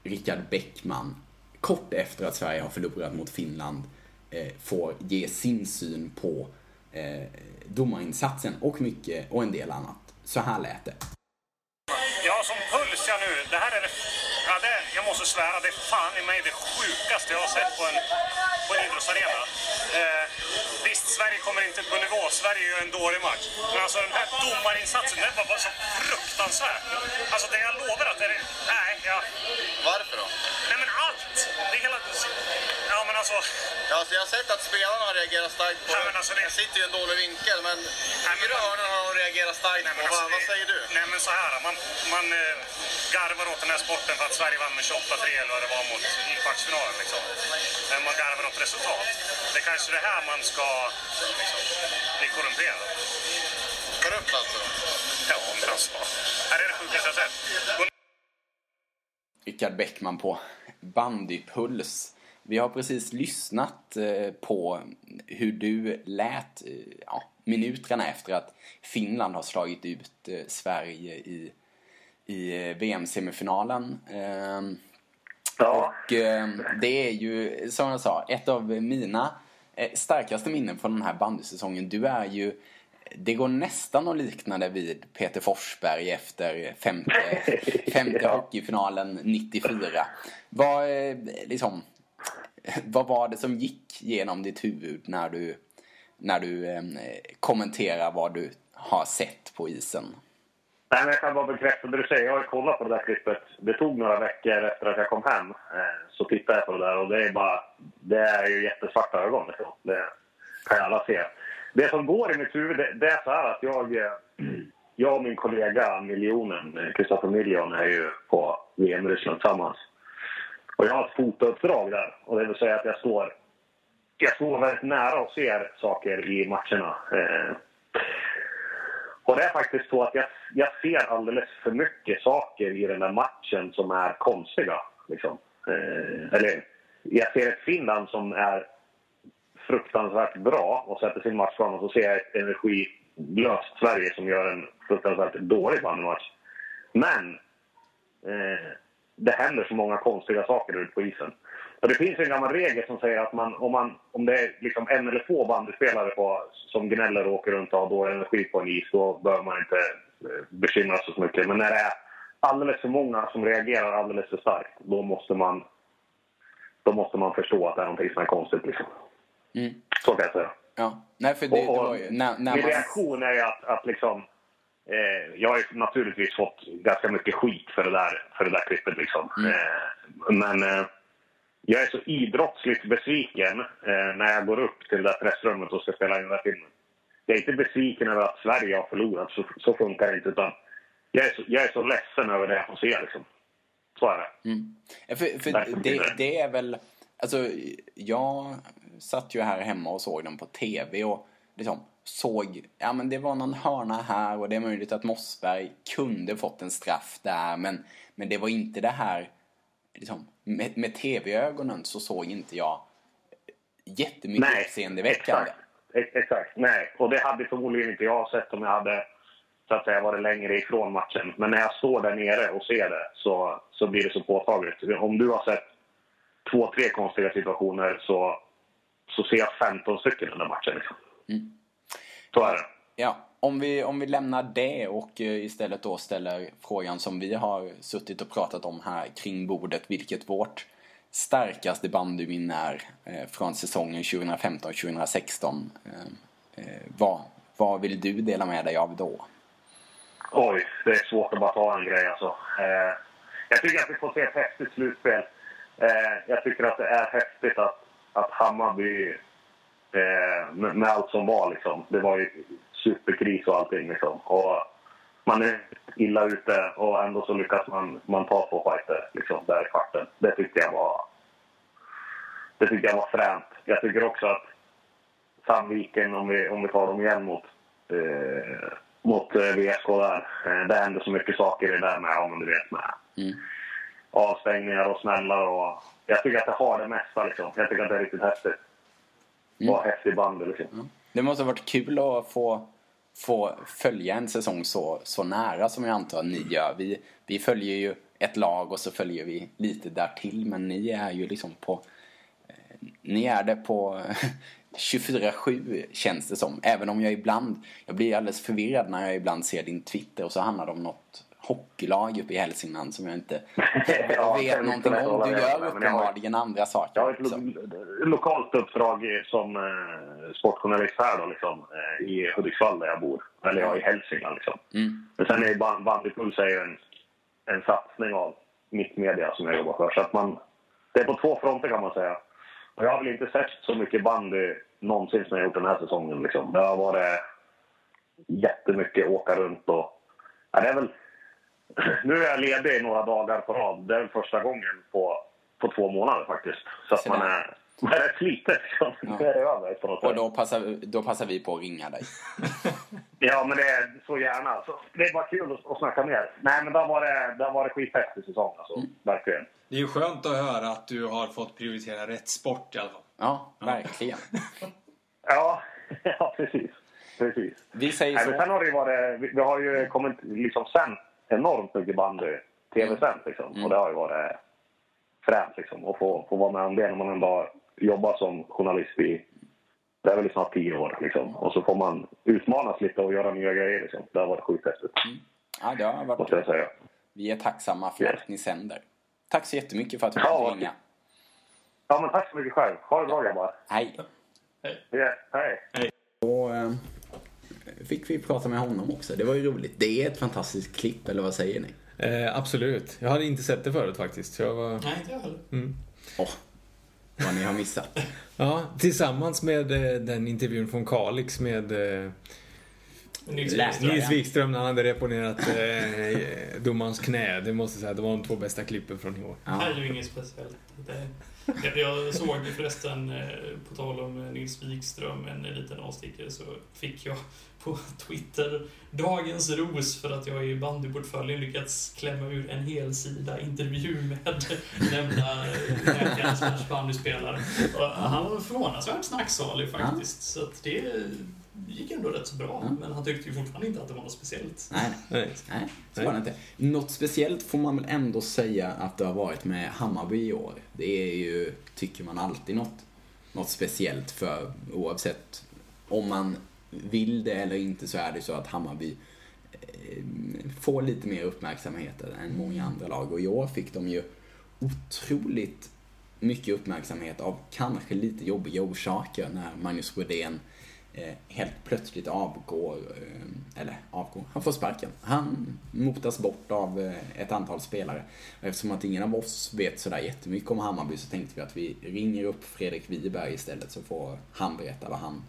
Rickard Bäckman, kort efter att Sverige har förlorat mot Finland, eh, får ge sin syn på eh, domarinsatsen och mycket och en del annat. Så här lät det. Ja, som puls jag nu. Det här är det, ja, det, jag måste svära, det är fan i mig det sjukaste jag har sett på en, på en idrottsarena. Eh, visst, Sverige kommer inte på nivå. Sverige gör en dålig match. Men alltså den här domarinsatsen, den var bara så fruktansvärd. Alltså det jag lovar att det är... Nej, ja. Varför då? Nej men allt! Det är hela... Alltså... Ja, alltså jag har sett att spelarna har reagerat starkt på Nej, men alltså, det. sitter ju en dålig vinkel, men fyra hörnor har de reagerat starkt nej, på. Alltså, vad, vad, säger du? Nej men så här, man, man eh, garvar åt den här sporten för att Sverige vann med 28-3 eller vad det var mot, i kvartsfinalen. Liksom. Men man garvar åt resultat. Det är kanske det här man ska liksom, bli korrumperad. Korrupt alltså? Ja, men alltså. Här är det sjukaste jag sett. Rickard Bäckman på Bandypuls. Vi har precis lyssnat eh, på hur du lät eh, ja, minuterna efter att Finland har slagit ut eh, Sverige i, i VM-semifinalen. Ehm, ja. Och det är ju, som jag sa, ett av mina starkaste minnen från den här bandysäsongen. Du är ju det går nästan att likna det vid Peter Forsberg efter femte, <laughs> femte hockeyfinalen 94. Vad, liksom, vad var det som gick genom ditt huvud när du, när du eh, kommenterar vad du har sett på isen? Nej, men jag kan bara bekräfta det du säger. Jag har kollat på det där klippet. Det tog några veckor efter att jag kom hem. Eh, så tittade jag på det där och det är bara... Det är ju jättesvarta ögon. Liksom. Det kan ju alla se. Det som går i mitt huvud, det, det är så här att jag... Eh, <clears throat> jag och min kollega Miljonen, eh, Kristoffer Miljon, är ju på VM Ryssland tillsammans. Och jag har ett fotouppdrag där. Och det vill säga att jag står, jag står väldigt nära och ser saker i matcherna. Eh, och det är faktiskt så att jag, jag ser alldeles för mycket saker i den där matchen som är konstiga. Liksom. Eh, eller, jag ser ett Finland som är fruktansvärt bra och sätter sin matchplan och så ser jag ett energilöst Sverige som gör en fruktansvärt dålig match. Men eh, det händer så många konstiga saker ute på isen. Och det finns en gammal regel som säger att man, om, man, om det är liksom en eller två bandyspelare på, som gnäller och åker runt och har dålig energi på en is, då bör man inte eh, bekymra sig så mycket. Men när det är alldeles för många som reagerar alldeles för starkt, då måste man, då måste man förstå att det är någonting som är konstigt. Liksom. Mm. Så kan jag säga. Ja. Nej, för det, och, och det var ju, när, när min man... reaktion är att, att liksom, Eh, jag har naturligtvis fått ganska mycket skit för det där, för det där klippet. Liksom. Mm. Eh, men eh, jag är så idrottsligt besviken eh, när jag går upp till det där pressrummet och ska spela in den där filmen. Jag är inte besviken över att Sverige har förlorat, så, så funkar det inte. Utan jag, är så, jag är så ledsen över det jag får se. Liksom. Så är det. Mm. För, för det, det är väl... Alltså, jag satt ju här hemma och såg den på TV och liksom såg, ja men det var någon hörna här och det är möjligt att Mossberg kunde fått en straff där men, men det var inte det här, liksom, med, med tv-ögonen så såg inte jag jättemycket Nej, uppseendeväckande. Exakt, exakt, nej. Och det hade förmodligen inte jag sett om jag hade så att säga varit längre ifrån matchen. Men när jag står där nere och ser det så, så blir det så påtagligt. Om du har sett två, tre konstiga situationer så, så ser jag 15 stycken under matchen. Liksom. Mm. Så är det. Ja, om vi, om vi lämnar det och eh, istället då ställer frågan som vi har suttit och pratat om här kring bordet, vilket vårt starkaste bandyminne är eh, från säsongen 2015-2016. Eh, vad, vad vill du dela med dig av då? Oj, det är svårt att bara ta en grej alltså. Eh, jag tycker att vi får se ett häftigt slutspel. Eh, jag tycker att det är häftigt att, att Hammarby, eh, med, allt som var liksom, det var ju superkris och allting liksom. Och man är illa ute och ändå så lyckas man, man ta två fighter liksom, där i kvarten. Det tyckte jag var det tyckte jag var fränt. Jag tycker också att Sandviken, om vi, om vi tar dem igen mot, eh, mot eh, VSK där. Eh, det händer så mycket saker i det där med, om du vet, med mm. avstängningar och smällar och... Jag tycker att det har det mesta liksom. Jag tycker att det är riktigt häftigt. Mm. Och häftig bandy liksom. Mm. Det måste ha varit kul att få, få följa en säsong så, så nära som jag antar att ni gör. Vi, vi följer ju ett lag och så följer vi lite därtill men ni är ju liksom på ni är det på <laughs> 24-7 känns det som. Även om jag ibland, jag blir alldeles förvirrad när jag ibland ser din Twitter och så handlar det om något hockeylag uppe i Hälsingland som jag inte <laughs> ja, vet någonting om. Du gör uppenbarligen andra saker. Jag har ett lo lokalt uppdrag som eh, sportjournalist här då, liksom, eh, i Hudiksvall där jag bor. Eller ja, i Hälsingland liksom. Mm. Men sen är Bandypuls en, en satsning av Mittmedia som jag jobbar för. Så att man, det är på två fronter kan man säga. Jag har väl inte sett så mycket bandy någonsin som jag gjort den här säsongen. Liksom. Det har varit jättemycket åka runt och... Ja, det är väl, <clears throat> nu är jag ledig i några dagar på rad. Det är första gången på, på två månader faktiskt. Så att man är, <laughs> man är rätt sliten. Liksom. Ja. Det är över på något och då passar, då passar vi på att ringa dig. <laughs> ja, men det är så gärna. Så det är bara kul att, att snacka mer. Nej, men det har varit, det varit skithäftig säsong alltså. Mm. Verkligen. Det är ju skönt att höra att du har fått prioritera rätt sport i alla fall. Ja, verkligen. <laughs> ja, ja, precis. precis. Vi säger Nej, så. Sen har det varit, vi, vi har ju kommit liksom sänt enormt mycket bandy tv-sänt liksom. Mm. Och det har ju varit fränt liksom. Att få, få vara med om det när man ändå har jobbat som journalist i det är väl snart tio år liksom. Och så får man utmanas lite och göra nya grejer liksom. Det har varit sjukt häftigt. Mm. Ja, det har varit Måste jag säga. Vi är tacksamma för yes. att ni sänder. Tack så jättemycket för att du fick ja, ringa. Ja, men tack så mycket själv. Ha det bra grabbar. Hej. Hej. Yeah, hej. hej. Äh, fick vi prata med honom också. Det var ju roligt. Det är ett fantastiskt klipp, eller vad säger ni? Eh, absolut. Jag hade inte sett det förut faktiskt. jag var... Nej, inte jag heller. Mm. Oh, vad ni har missat. ja, tillsammans med eh, den intervjun från Kalix med eh, Nils Wikström, Nils Wikström när han hade reponerat eh, <laughs> domarens knä. Det måste jag säga, det var de två bästa klippen från i år. Ja. Det här är ju inget speciellt. Det, jag, såg förresten, eh, på tal om Nils Wikström, en liten avstickare, så fick jag på Twitter dagens ros för att jag i bandyportföljen lyckats klämma ur en hel sida intervju med <laughs> nämnda läkare bandyspelare. Han var förvånansvärt snacksalig faktiskt. Ja. Så att det gick ändå rätt så bra, mm. men han tyckte ju fortfarande inte att det var något speciellt. Nej, nej. nej så var det inte. Något speciellt får man väl ändå säga att det har varit med Hammarby i år. Det är ju, tycker man, alltid något, något speciellt för oavsett om man vill det eller inte så är det så att Hammarby eh, får lite mer uppmärksamhet än många andra lag. Och i år fick de ju otroligt mycket uppmärksamhet av kanske lite jobbiga orsaker när Magnus Brodén Eh, Eh, helt plötsligt avgår, eh, eller avgår, han får sparken. Han motas bort av eh, ett antal spelare. Och eftersom att ingen av oss vet sådär jättemycket om Hammarby så tänkte vi att vi ringer upp Fredrik Wiberg istället så får han berätta vad han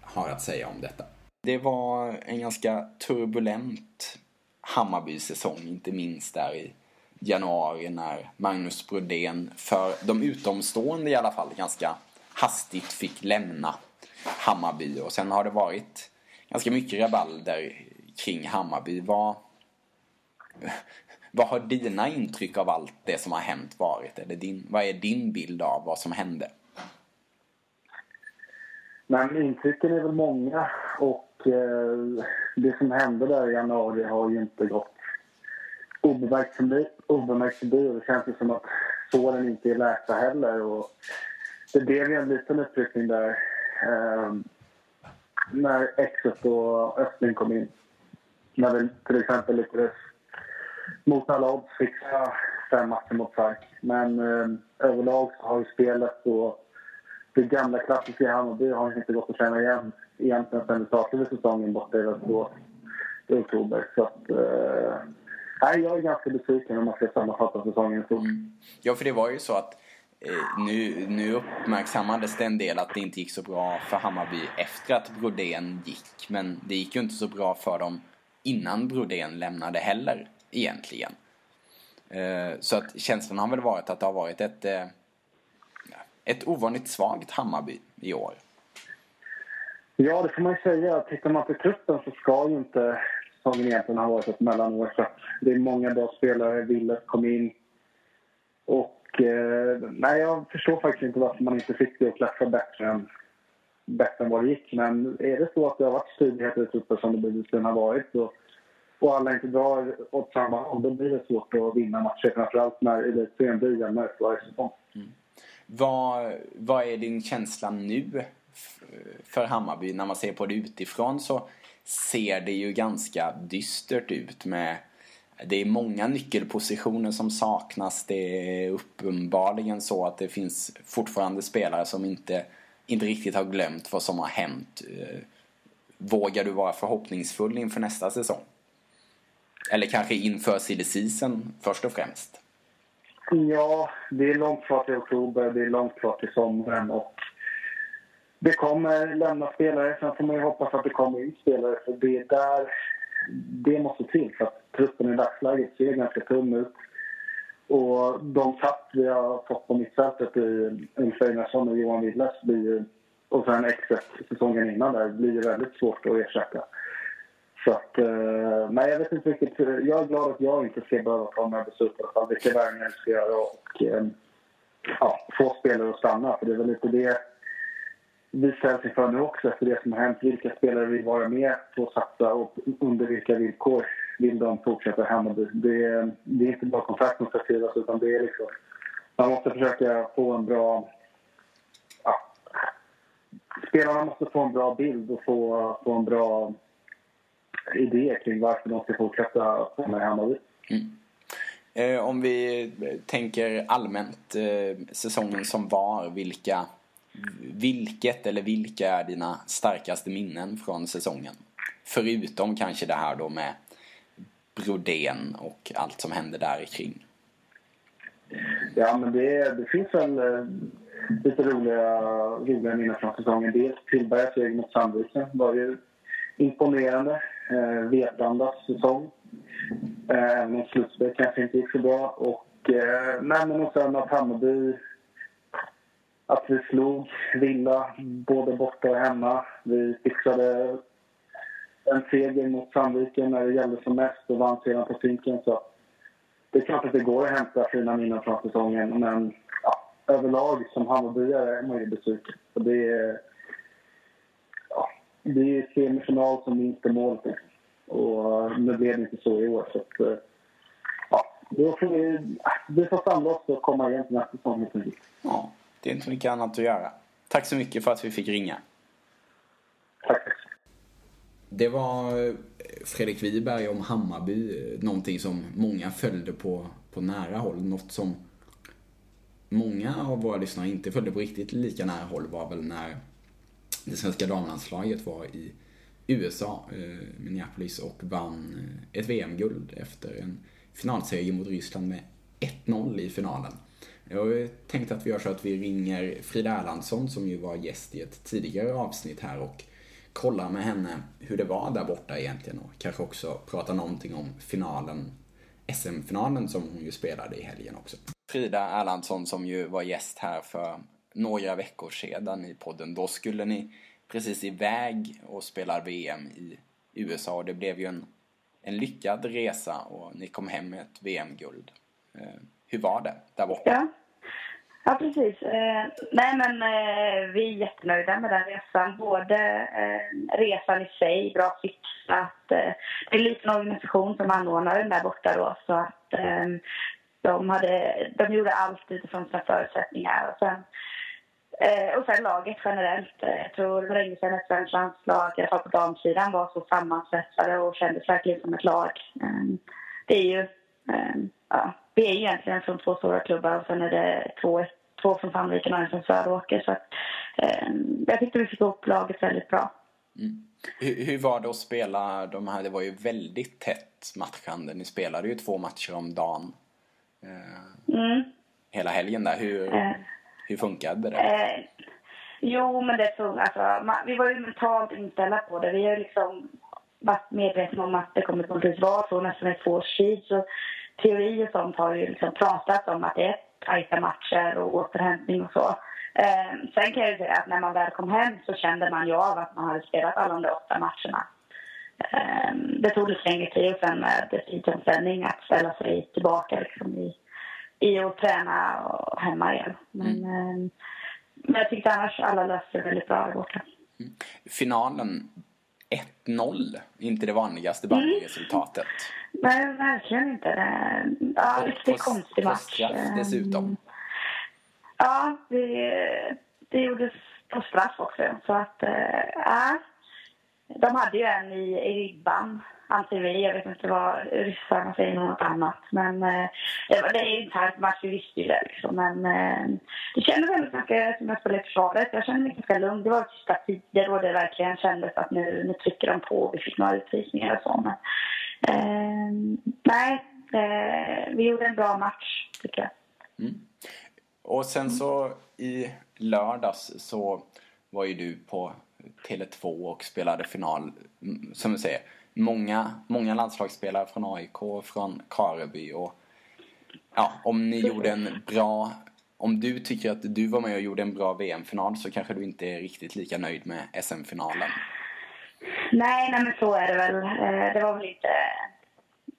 har att säga om detta. Det var en ganska turbulent Hammarby-säsong, inte minst där i januari när Magnus Brodén, för de utomstående i alla fall, ganska hastigt fick lämna Hammarby och sen har det varit ganska mycket rabalder kring Hammarby. Vad, vad har dina intryck av allt det som har hänt varit? Eller din, vad är din bild av vad som hände? Men intrycken är väl många och eh, det som hände där i januari har ju inte gått obemärkt förbi. Det känns ju som att såren inte är läkta heller. Och det blev ju en liten uppryckning där Ehm, när Exet och Östling kom in. När vi till exempel lyckades mot alla odds fixa fem matcher mot Sark. Men eh, överlag så har ju spelet och det gamla klassiska i Hammarby har inte gått att känna igen egentligen sen vi startade säsongen borta i Västerås i oktober. Så att, eh, nej, jag är ganska besviken om man ska sammanfatta säsongen så. Mm. Ja, för det var ju så att Eh, nu, nu uppmärksammades det en del att det inte gick så bra för Hammarby efter att Brodén gick. Men det gick ju inte så bra för dem innan Brodén lämnade heller, egentligen. Eh, så att känslan har väl varit att det har varit ett, eh, ett ovanligt svagt Hammarby i år. Ja, det får man ju säga. Tittar man på truppen så ska ju inte säsongen egentligen ha varit ett mellanår. Så det är många bra spelare. Wille kom in. Och eh, nej, jag förstår faktiskt inte varför man inte fick det att klaffa bättre än, bättre än vad det gick. Men är det så att det har varit stridigheter i truppen som det bevisligen har varit och, och alla inte drar åt samma håll, då blir det svårt att vinna matcher. Framförallt när elitserien blir jämnare för varje säsong. Mm. Vad, vad är din känsla nu för Hammarby? När man ser på det utifrån så ser det ju ganska dystert ut med det är många nyckelpositioner som saknas. Det är uppenbarligen så att det finns fortfarande spelare som inte, inte riktigt har glömt vad som har hänt. Eh, vågar du vara förhoppningsfull inför nästa säsong? Eller kanske inför silly season först och främst? Ja, det är långt kvar till oktober, det är långt kvar till sommaren och det kommer lämna spelare. Sen får man ju hoppas att det kommer in spelare för det är där det måste till för att truppen i dagsläget ser ganska tunn ut. Och de tapp vi har fått på mittfältet i Ulf Einarsson och Johan Willes och sen exet säsongen innan där blir väldigt svårt att ersätta. Så att, eh, nej jag vet inte riktigt. Jag är glad att jag inte ska behöva ta några beslut i alla fall. Vilka värvningar jag ska göra och eh, ja, få spelare att stanna. För det är väl lite det vi ställs inför nu också efter det som har hänt. Vilka spelare vill vara med på att satsa och under vilka villkor vill de fortsätta i Hammarby? Det, det är inte bara kontrakt som ska skrivas utan det är liksom... Man måste försöka få en bra... Ja, spelarna måste få en bra bild och få, få en bra idé kring varför de ska fortsätta med Hammarby. Mm. Eh, om vi tänker allmänt eh, säsongen som var, vilka vilket eller vilka är dina starkaste minnen från säsongen? Förutom kanske det här då med Brodén och allt som hände där kring. Ja, men det, det finns väl eh, lite roliga, roliga minnen från säsongen. Dels Tillbergas seger mot Sandviken var ju imponerande. Eh, Vetrandas säsong. Eh, även om slutspelet kanske inte gick så bra. Och, eh, nej, men sen att Hammarby att vi slog Villa både borta och hemma. Vi fixade en seger mot Sandviken när det gällde som mest och vann sedan på Finken. Så det är klart att det går att hämta fina minnen från säsongen men ja, överlag som Hammarbyare är man ju besviken. Så det är, ja, det är semifinal som minsta mål. Och eh, nu blev det inte så i år. Så att, eh, ja, då får vi, vi får samla oss och komma igen till nästa säsong. Ja. Det är inte mycket annat att göra. Tack så mycket för att vi fick ringa. Det var eh, Fredrik Wiberg om Hammarby, eh, någonting som många följde på, på nära håll. Något som många av våra lyssnare inte följde på riktigt lika nära håll var väl när det svenska damlandslaget var i USA, eh, Minneapolis, och vann eh, ett VM-guld efter en finalseger mot Ryssland med 1-0 i finalen. Jag tänkte att vi gör så att vi ringer Frida Erlandsson som ju var gäst i ett tidigare avsnitt här och kollar med henne hur det var där borta egentligen och kanske också prata någonting om finalen, SM-finalen som hon ju spelade i helgen också. Frida Erlandsson som ju var gäst här för några veckor sedan i podden. Då skulle ni precis iväg och spela VM i USA och det blev ju en, en lyckad resa och ni kom hem med ett VM-guld. Eh, hur var det där borta? Ja, ja precis. Eh, nej, men eh, vi är jättenöjda med den resan. Både eh, resan i sig, bra fixat. Eh, det är en liten organisation som anordnar den där borta då, så att eh, de, hade, de gjorde allt utifrån sina förutsättningar. Och sen Eh, och sen laget generellt. Eh, jag tror det var länge sedan ett svenskt landslag, i alla fall på damsidan, var så sammansvetsade och kändes verkligen som ett lag. Eh, det är ju, eh, ja, vi är egentligen från två stora klubbar och sen är det två, två från Sandviken och en från Söråker. Så att, eh, jag tyckte vi fick ihop laget väldigt bra. Mm. Hur, hur, var det att spela de här? Det var ju väldigt tätt matchande. Ni spelade ju två matcher om dagen. Eh, mm. Hela helgen där. Hur, eh. hur funkade det? Eh, jo, men det funkade. Alltså, man, vi var ju mentalt inställda på det. Vi har liksom varit medvetna om att det kommer att vara så nästan ett två års tid. Så teori och sånt har ju liksom pratat om att det är tajta matcher och återhämtning och så. Eh, sen kan jag säga att när man väl kom hem så kände man ju av att man hade spelat alla de åtta matcherna. Eh, det tog lite längre tid och sen med tidsomställning att ställa sig tillbaka liksom i, i att träna och hemma igen. Men, mm. eh, men jag tyckte annars alla löste det väldigt bra borta. Mm. Finalen 1-0, inte det vanligaste bandyresultatet. Mm. Nej, verkligen inte. Ja, riktigt konstig match. Straff dessutom. Mm. Ja, det, det gjordes på straff också. Så att, äh. De hade ju en i, i ribban, anser vi. Jag vet inte vad ryssarna säger något annat. Men eh, det, var, det är ju en här match, vi visste ju det liksom. Men eh, det kändes väldigt mycket som jag spelade i försvaret. Jag kände mig ganska lugn. Det var sista tider och det verkligen kändes att nu, nu trycker de på. Vi fick några utvisningar och så. Men, eh, nej, eh, vi gjorde en bra match, tycker jag. Mm. Och sen så i lördags så var ju du på Tele2 och spelade final. Mm, som du säger, många, många landslagsspelare från AIK, från Kareby och ja, om ni gjorde en bra om du tycker att du var med och gjorde en bra VM-final så kanske du inte är riktigt lika nöjd med SM-finalen. Nej, nej men så är det väl. Eh, det var väl inte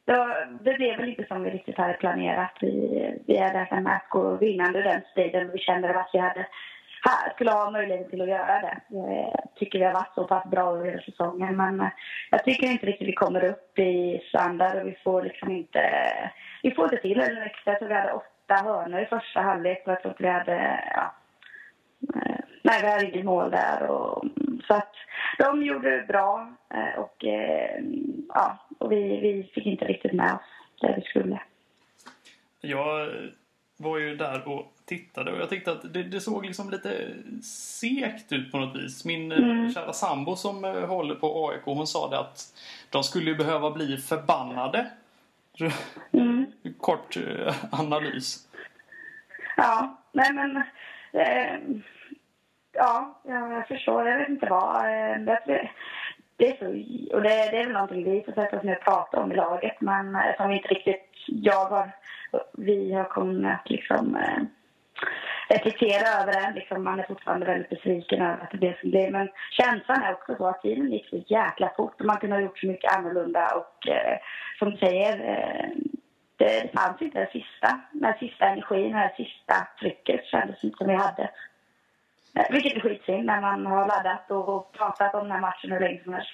det var, det blev väl inte som vi riktigt hade planerat. Vi, vi hade haft en match och vinnande den striden och vi kände att vi hade, skulle ha möjlighet till att göra det. Jag tycker vi har varit så pass bra över säsongen men eh, jag tycker inte riktigt vi kommer upp i standard och vi får liksom inte, vi får inte till det extra. Så vi hade åtta hörnor i första halvlek och jag tror att vi hade, ja, eh, nej vi hade inget mål där och så att de gjorde det bra och ja, och vi, vi fick inte riktigt med oss det vi skulle. Jag var ju där och tittade och jag tyckte att det, det såg liksom lite sekt ut på något vis. Min eh, mm. kära sambo som eh, håller på AIK hon sa det att de skulle ju behöva bli förbannade. <laughs> Mm. Kort eh, analys. Ja, nej men... Eh, ja, jag förstår. Jag vet inte vad. Eh, det är så, och det, det är väl någonting vi får sätta oss ner och prata om i laget men som inte riktigt jag har, vi har kunnat liksom eh, reflektera över det. Liksom, man är fortfarande väldigt besviken över att det blev som det blev. Men känslan är också så att tiden gick så jäkla fort och man kunde ha gjort så mycket annorlunda och eh, som du säger, eh, det fanns inte den sista, den sista energin, det sista trycket kändes inte som vi hade. Eh, vilket är skitsynd när man har laddat och pratat om den här matchen hur länge som helst.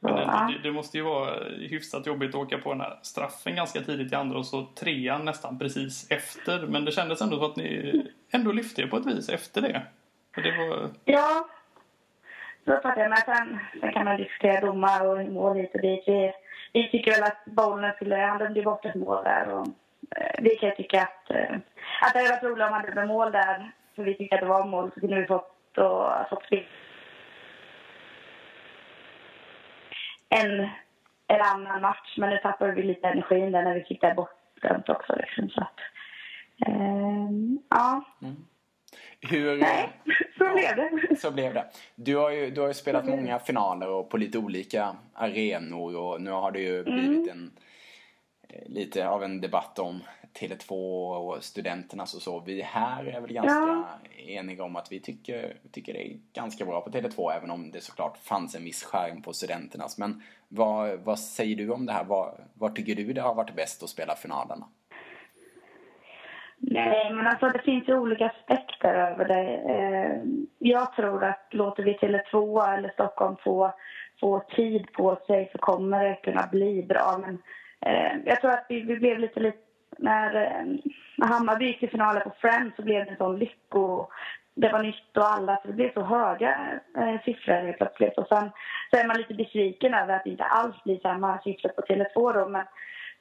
Men det, måste ju vara hyfsat jobbigt att åka på den här straffen ganska tidigt i andra och så trean nästan precis efter. Men det kändes ändå som att ni ändå lyfte er på ett vis efter det. det var... Ja, så uppfattar jag. Men sen, sen kan man diskutera domar och mål hit och dit. Vi, vi tycker väl att bollen skulle... Han dömde bort ett mål där. Och, eh, vi kan tycka att, eh, att det hade varit roligt om han dömde mål där för vi tyckte att det var mål så kunde vi fått, och, fått en, en annan match. Men nu tappade vi lite energin där när vi fick det bortdömt också. Liksom, så att, eh, ja. Mm. Hur, Nej, <laughs> så ja, blev det. Så blev det. Du har ju, du har ju spelat många finaler och på lite olika arenor och nu har det ju mm. blivit en eh, lite av en debatt om Tele2 och studenternas och så. Vi här är väl ganska ja. eniga om att vi tycker, tycker det är ganska bra på Tele2 även om det såklart fanns en viss skärm på studenternas. Men vad, vad säger du om det här? Vad, vad tycker du det har varit bäst att spela finalerna? Nej, men alltså det finns ju olika aspekter över det. Eh, jag tror att låter vi Tele2 eller Stockholm få, få tid på sig så kommer det kunna bli bra. Men eh, jag tror att vi, vi blev lite, lite när, eh, när Hammarby gick till finalen på Friends så blev det en sån lycko, det var nytt och alla, så det blev så höga eh, siffror helt plötsligt. Och sen så är man lite besviken över att det inte alls blir samma siffror på Tele2 då, men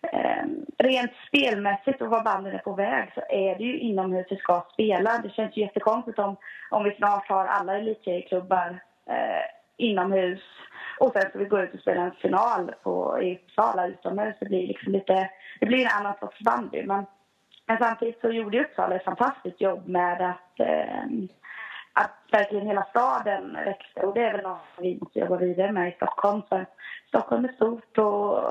eh, rent spelmässigt och var banden är på väg så är det ju inomhus vi ska spela. Det känns ju jättekonstigt om, om vi snart har alla elitserieklubbar eh, inomhus och sen ska vi gå ut och spela en final på, i Uppsala utomhus. Det blir liksom lite, det blir en annan sorts bandy. Men, men samtidigt så gjorde Uppsala ett fantastiskt jobb med att, eh, att verkligen hela staden växte. Och det är väl något vi måste jobba vidare med i Stockholm. För Stockholm är stort och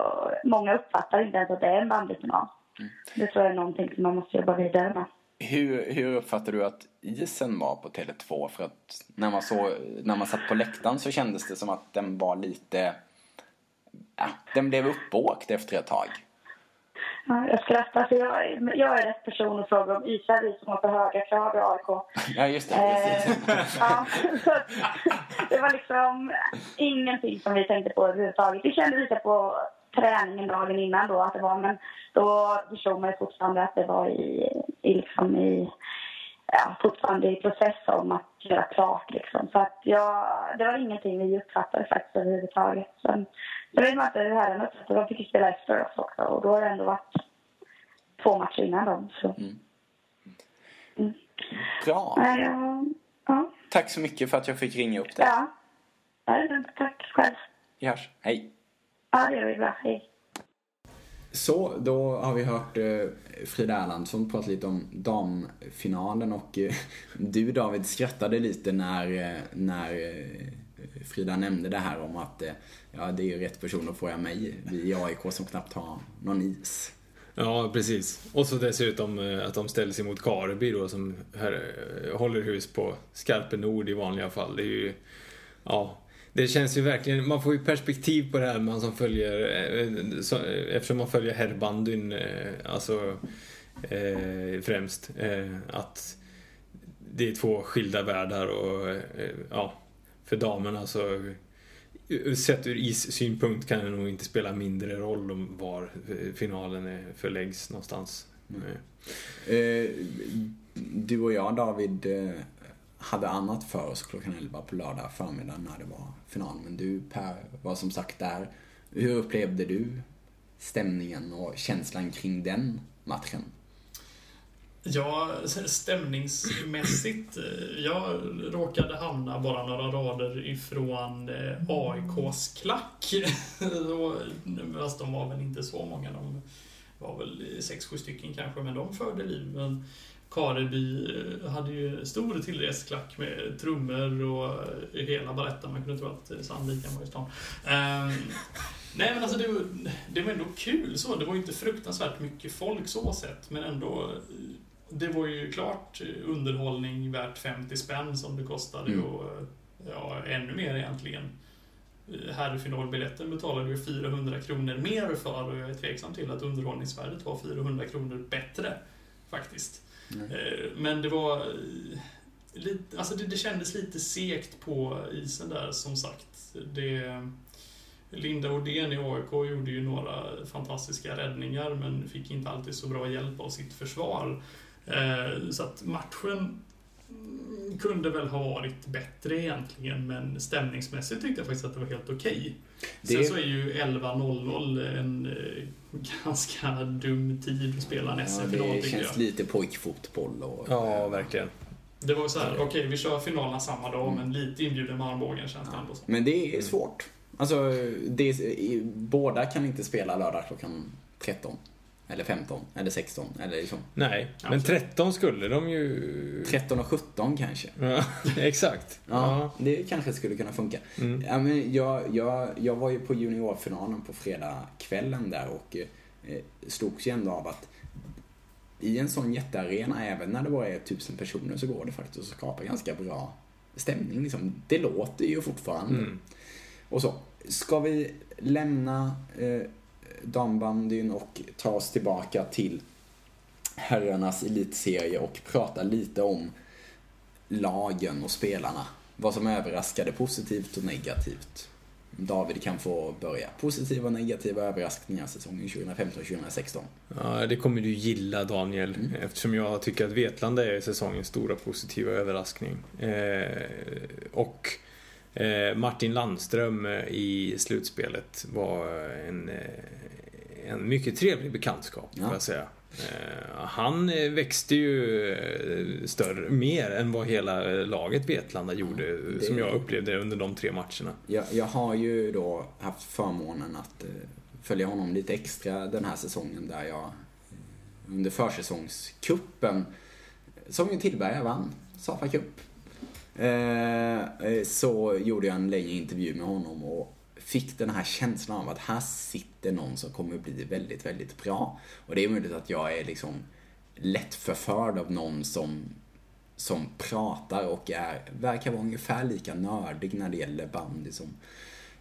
många uppfattar inte ens att det är en bandyfinal. Mm. Det tror jag är någonting som man måste jobba vidare med. Hur, hur uppfattar du att isen var på Tele2? För att när man, så, när man satt på läktaren så kändes det som att den var lite... Ja, den blev uppåkt efter ett tag. Ja, jag skrattar för jag, jag är rätt person att fråga om isar vi som har för höga krav i AIK. Ja, just det. Eh, ja, det var liksom ingenting som vi tänkte på överhuvudtaget. Vi kände lite på träningen dagen innan då att det var, men då förstod man fortfarande att det var i, i, liksom i ja, fortfarande i process om att göra klart liksom. Så att ja, det var ingenting vi uppfattade faktiskt överhuvudtaget. Sen, sen vet man inte hur herrarna uppfattade De fick ju spela efter oss också och då har det ändå varit två matcher innan dem. Så. Mm. Mm. Bra. Ja, ja. Tack så mycket för att jag fick ringa upp dig. Ja. ja tack själv. Vi hörs. Hej. Ja, det gör vi bra. Hej. Så, då har vi hört eh, Frida Erlandsson prata lite om damfinalen och eh, du David skrattade lite när, eh, när eh, Frida nämnde det här om att eh, ja, det är ju rätt person att fråga mig, vi i AIK som knappt har någon is. Ja, precis. Och så dessutom att de ställer sig mot Kareby då som här, håller hus på Skarpe Nord i vanliga fall. Det är ju, ja, det känns ju verkligen, man får ju perspektiv på det här man som följer, eh, så, eftersom man följer herrbandyn, eh, alltså eh, främst, eh, att det är två skilda världar och eh, ja, för damerna så Sett ur is-synpunkt kan det nog inte spela mindre roll om var finalen förläggs någonstans. Mm. Du och jag David hade annat för oss klockan 11 på lördag förmiddag när det var final. Men du Per var som sagt där. Hur upplevde du stämningen och känslan kring den matchen? Ja, stämningsmässigt. Eh, jag råkade hamna bara några rader ifrån eh, AIKs klack. <laughs> Fast de var väl inte så många. De var väl 6-7 stycken kanske, men de förde liv. Men Kareby eh, hade ju stor tillrest klack med trummor och eh, hela baletten. Man kunde tro att Sandviken var i stan. Um, <laughs> nej men alltså det var, det var ändå kul så. Det var ju inte fruktansvärt mycket folk så sett. Men ändå. Eh, det var ju klart underhållning värt 50 spänn som det kostade. Mm. Och ja, ännu mer egentligen. Herrfinalbiljetten betalade vi 400 kronor mer för och jag är tveksam till att underhållningsvärdet var 400 kronor bättre. Faktiskt. Mm. Men det var... Eh, lite, alltså det, det kändes lite sekt på isen där, som sagt. Det, Linda Odén i AIK gjorde ju några fantastiska räddningar, men fick inte alltid så bra hjälp av sitt försvar. Eh, så att matchen kunde väl ha varit bättre egentligen, men stämningsmässigt tyckte jag faktiskt att det var helt okej. Okay. Det... Sen så är ju 11.00 en ganska dum tid att spela en SM-final, ja, Det känns lite pojkfotboll. Och... Ja, verkligen. Det var så här, okej, okay, vi kör finalerna samma dag, mm. men lite inbjuden med armbågen känns det ändå så. Men det är svårt. Alltså, det är, båda kan inte spela lördag klockan 13. Eller 15, eller 16, eller liksom. Nej, men 13 skulle de ju... 13 och 17 kanske. Ja, <laughs> exakt. Ja, ja, det kanske skulle kunna funka. Mm. Ja, men jag, jag, jag var ju på juniorfinalen på fredagskvällen där och eh, slogs ju ändå av att i en sån jättearena, även när det bara är tusen personer, så går det faktiskt att skapa ganska bra stämning. Liksom. Det låter ju fortfarande. Mm. Och så. Ska vi lämna eh, dambandyn och ta oss tillbaka till herrarnas elitserie och prata lite om lagen och spelarna. Vad som överraskade positivt och negativt. David kan få börja. Positiva och negativa överraskningar säsongen 2015-2016. Ja, det kommer du gilla Daniel. Mm. Eftersom jag tycker att Vetlanda är säsongens stora positiva överraskning. Eh, och Martin Landström eh, i slutspelet var en, eh, en mycket trevlig bekantskap, ja. får jag säga. Eh, han eh, växte ju eh, större, mer än vad hela laget Vetlanda gjorde, det... som jag upplevde under de tre matcherna. Jag, jag har ju då haft förmånen att följa honom lite extra den här säsongen där jag under försäsongskuppen, som ju Tillberga vann, Safa Cup, Eh, eh, så gjorde jag en längre intervju med honom och fick den här känslan av att här sitter någon som kommer bli väldigt, väldigt bra. Och det är möjligt att jag är liksom lätt förförd av någon som, som pratar och är, verkar vara ungefär lika nördig när det gäller bandy som,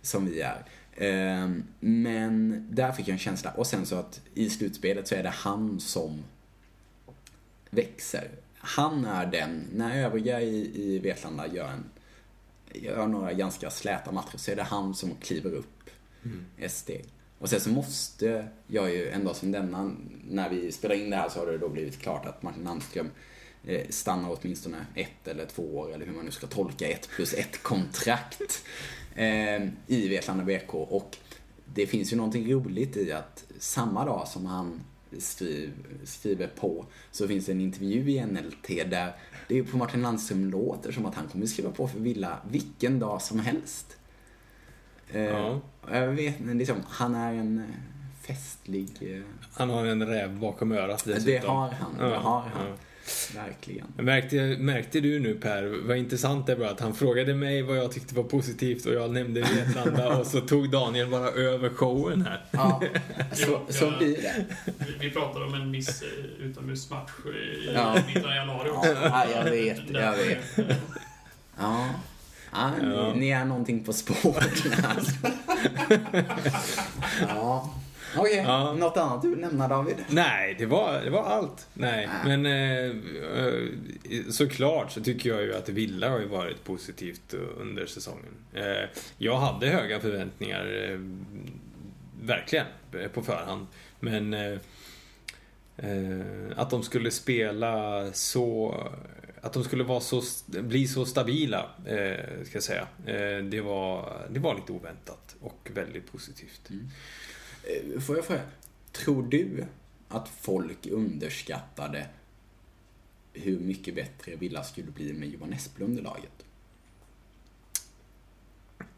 som vi är. Eh, men där fick jag en känsla. Och sen så att i slutspelet så är det han som växer. Han är den, när övriga i, i Vetlanda gör en gör några ganska släta matcher så är det han som kliver upp mm. ett steg. Och sen så måste jag ju en dag som denna, när vi spelar in det här så har det då blivit klart att Martin Landström eh, stannar åtminstone ett eller två år, eller hur man nu ska tolka ett plus ett kontrakt <laughs> eh, i Vetlanda BK. Och det finns ju någonting roligt i att samma dag som han skriv, skriver på så finns det en intervju i NLT där det är på Martin Landström låter som att han kommer skriva på för Villa vilken dag som helst. Eh, ja. Jag vet liksom, han är en eh, festlig... Eh, han har en räv bakom örat dessutom. Det har han, det har han. Ja. Verkligen. Märkte, märkte du nu Per, vad intressant det var att han frågade mig vad jag tyckte var positivt och jag nämnde Vetlanda och så tog Daniel bara över showen här. Ja, <laughs> så, så blir det. Vi, vi pratade om en viss eh, utomhusmatch i ja. mitten av januari också. Ja, jag vet, jag vet. Ja. Ja, ja. Ni, ni är någonting på spåren alltså. <laughs> ja. Okej, okay. ja. något annat du vill nämna David? Nej, det var, det var allt. Nej, Nej. men eh, såklart så tycker jag ju att Villa har ju varit positivt under säsongen. Eh, jag hade höga förväntningar, eh, verkligen, på förhand. Men eh, eh, att de skulle spela så att de skulle vara så, bli så stabila, eh, ska jag säga. Eh, det, var, det var lite oväntat och väldigt positivt. Mm. Eh, får jag fråga, tror du att folk underskattade hur mycket bättre Villa skulle bli med Johan Esplund i laget?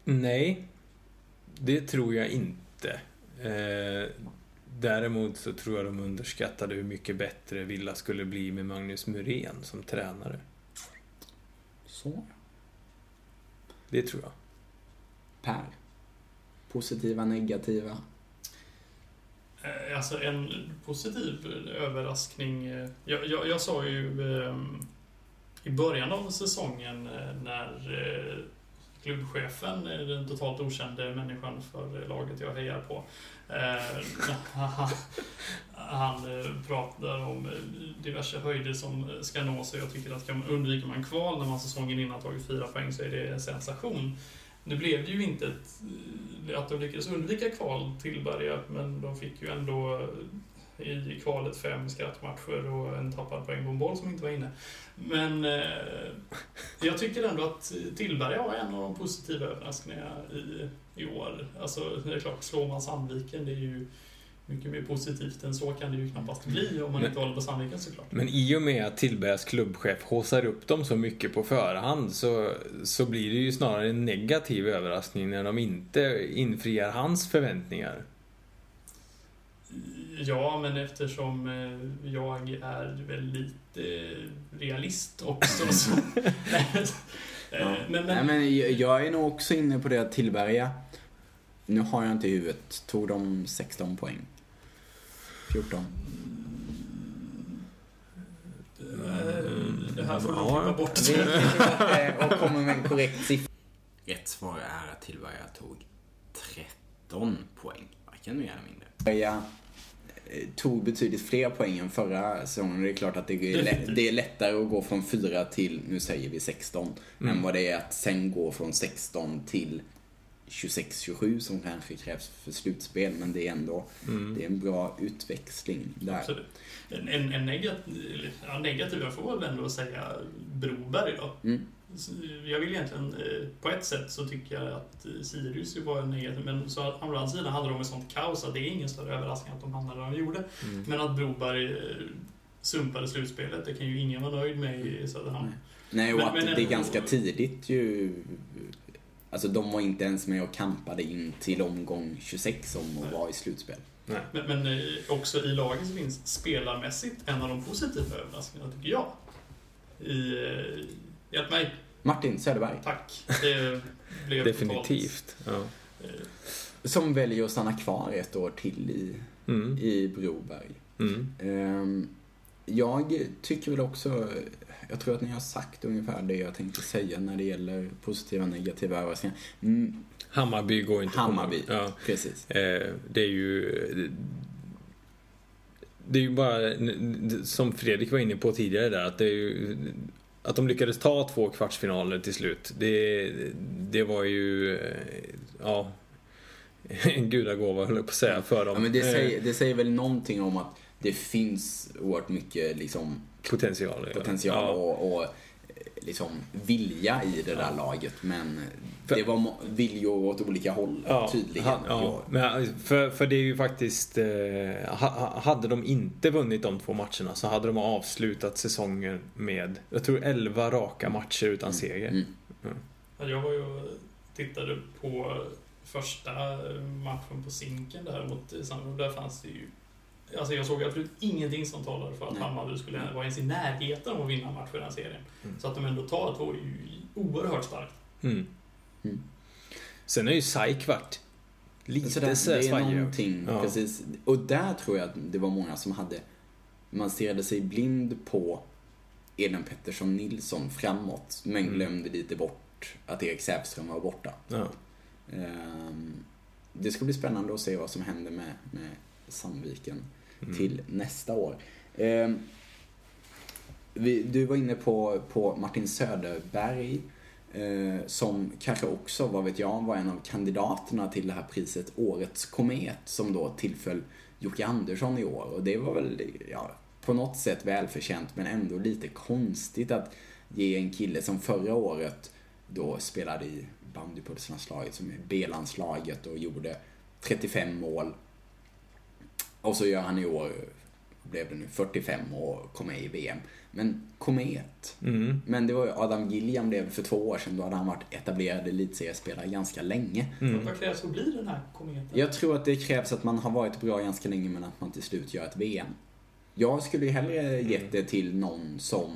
Nej, det tror jag inte. Eh, däremot så tror jag de underskattade hur mycket bättre Villa skulle bli med Magnus Muren som tränare. Så. Det tror jag. Per? Positiva, negativa? Eh, alltså en positiv överraskning. Eh, jag, jag, jag sa ju eh, i början av säsongen eh, när eh, klubbchefen, den totalt okände människan för laget jag hejar på, eh, <laughs> han, pratar om diverse höjder som ska nås och jag tycker att kan, undviker man kval när man säsongen innan tagit fyra poäng så är det en sensation. Nu blev det ju inte ett, eh, att de lyckades undvika kval Tillberga, men de fick ju ändå eh, i kvalet fem skrattmatcher och en tappad poäng på en boll som inte var inne. Men eh, jag tycker ändå att eh, Tillberga var en av de positiva överraskningarna i, i år. Alltså, det är klart, slår man Sandviken, det är ju mycket mer positivt än så kan det ju knappast bli om man men, inte håller på Sandviken såklart. Men i och med att Tillbergas klubbchef håsar upp dem så mycket på förhand så, så blir det ju snarare en negativ överraskning när de inte infriar hans förväntningar. Ja, men eftersom eh, jag är väldigt realist också <laughs> så... <laughs> ja. men, men... Nej, men jag är nog också inne på det att Tillberga nu har jag inte i huvudet. Tog de 16 poäng? 14. Det här får du klippa bort. och kommer med en korrekt siffra. Rätt svar är att Tillberga tog 13 poäng. Varken mer eller mindre. Tillberga eh, tog betydligt fler poäng än förra säsongen. Det är klart att det är, det är lättare att gå från 4 till, nu säger vi 16, mm. än vad det är att sen gå från 16 till 26-27 som kanske krävs för slutspel. Men det är ändå det är en bra utväxling där. Absolut. En, en, en negativ, ja, negativ, jag får väl ändå säga Broberg då. Mm. Jag vill egentligen, eh, på ett sätt så tycker jag att eh, Sirius var negativ, men så å andra sidan hade de ett sånt kaos att det är ingen större överraskning att de hamnade där de gjorde. Mm. Men att Broberg eh, sumpade slutspelet, det kan ju ingen vara nöjd med i Söderhamn. Nej, och Men- att men det är ganska tidigt ju... Alltså de var inte ens med och kampade in till omgång 26 om att vara i slutspel. Nej. Men, men eh, också i laget så finns spelarmässigt en av de positiva överraskningarna, tycker jag. I, eh, hjälp mig, Martin Söderberg, tack. Det blev Definitivt. Ja. eh, som väljer att stanna kvar ett år till i, Mm. i Broberg. Mm. Ehm, Jag tycker väl också, jag tror att ni har sagt ungefär det jag tänkte säga när det gäller positiva och negativa överraskningar. Mm, Hammarby går inte att komma- Hammarby, Ja. precis. Eh, det är ju... Det är ju bara, som Fredrik var inne på tidigare där, att det är ju... Att de lyckades ta två kvartsfinaler till slut, det, det var ju... eh, Ja... En gudagåva höll jag på att säga för dem. Ja, men det, Eh, säger, det säger väl någonting om att det finns oerhört mycket liksom, Potential. ja. potential Ja. och, och eh, liksom vilja i det där laget. Men För- det var viljor åt olika håll tydligen. ha- ja. Men, för, för det är ju faktiskt... Eh, ha- ha- hade de inte vunnit de två matcherna så hade de avslutat säsongen med, jag tror 11 raka matcher utan seger. Mm. Ja, Jag var ju tittade på första matchen på Zinken där mot Sandro. Där fanns det ju... Alltså jag såg absolut ingenting som talade för att Nej. Hammarby skulle vara ens i närheten av att vinna match i den serien. Mm. Så att de ändå tar två är ju oerhört starkt. Mm. Mm. Sen är ju SAIK varit lite Så det, så det är någonting, Ja. precis. Och där tror jag att det var många som hade, man stirrade sig blind på Eden Pettersson Nilsson framåt, men Mm. glömde lite bort att Erik Säfström var borta. Ja. Ehm, Det ska bli spännande att se vad som händer med, med Sandviken Mm. till nästa år. Eh, vi, du var inne på, på Martin Söderberg eh, som kanske också, vad vet jag, var en av kandidaterna till det här priset Årets Komet som då tillföll Jocke Andersson i år. Och det var väl, ja, på något sätt välförtjänt men ändå lite konstigt att ge en kille som förra året då spelade i bandypulslandslaget som är B-landslaget och gjorde 35 mål. Och så gör han i år, blev det nu, 45 och kom med i VM. Men komet. Mm. Men det var ju Adam Gilliam blev för två år sedan, då hade han varit etablerad elitseriespelare ganska länge. Mm. Vad krävs för att bli den här kometen? Jag tror att det krävs att man har varit bra ganska länge men att man till slut gör ett VM. Jag skulle ju hellre gett det till någon som,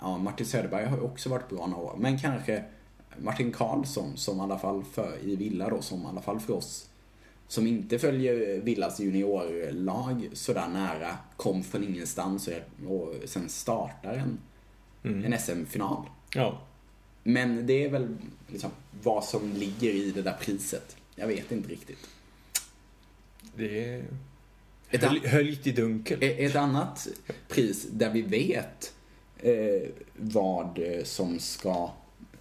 ja Martin Söderberg har ju också varit bra några år, men kanske Martin Karlsson som i alla fall för, i Villa då, som i alla fall för oss som inte följer Villas juniorlag sådär nära, kom från ingenstans och, och sen startar en, Mm. en SM-final. Ja. Men det är väl liksom vad som ligger i det där priset. Jag vet inte riktigt. Det är Ett, höl, höljt i dunkel. ett annat pris där vi vet eh, vad som ska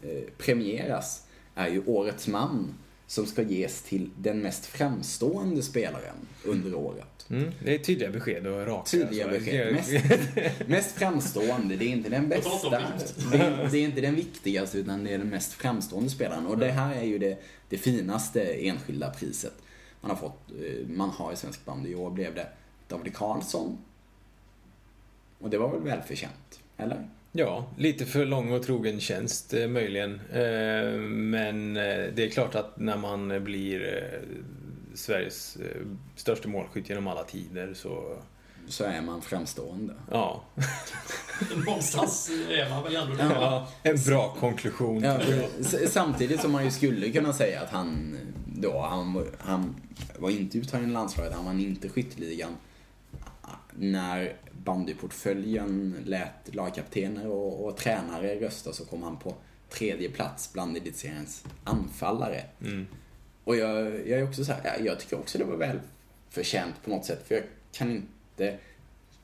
eh, premieras är ju Årets man som ska ges till den mest framstående spelaren under året. Mm. Det är tydliga besked och raka. Tydliga så. besked. Mest, <laughs> mest framstående, det är inte den bästa. Det är, det är inte den viktigaste utan det är den mest framstående spelaren. Och det här är ju det, det finaste enskilda priset man har fått. eh, Man har i svensk bandy. I år blev det David Karlsson. Och det var väl välförtjänt, eller? Ja, lite för lång och trogen tjänst eh, möjligen. Eh, Men eh, det är klart att när man blir Sveriges största målskytt genom alla tider så... Så är man framstående. Ja, <laughs> Någonstans är man väl ändå det. ja en bra konklusion. Ja, samtidigt som man ju skulle kunna säga att han då, han, han var inte uttagen i landslaget, han vann inte skytteligan. När bandyportföljen lät lagkaptener och, och tränare rösta så kom han på tredje plats bland elitseriens anfallare. Mm. Och jag, jag är också så här, ja, jag tycker också det var väl förtjänt på något sätt, för jag kan inte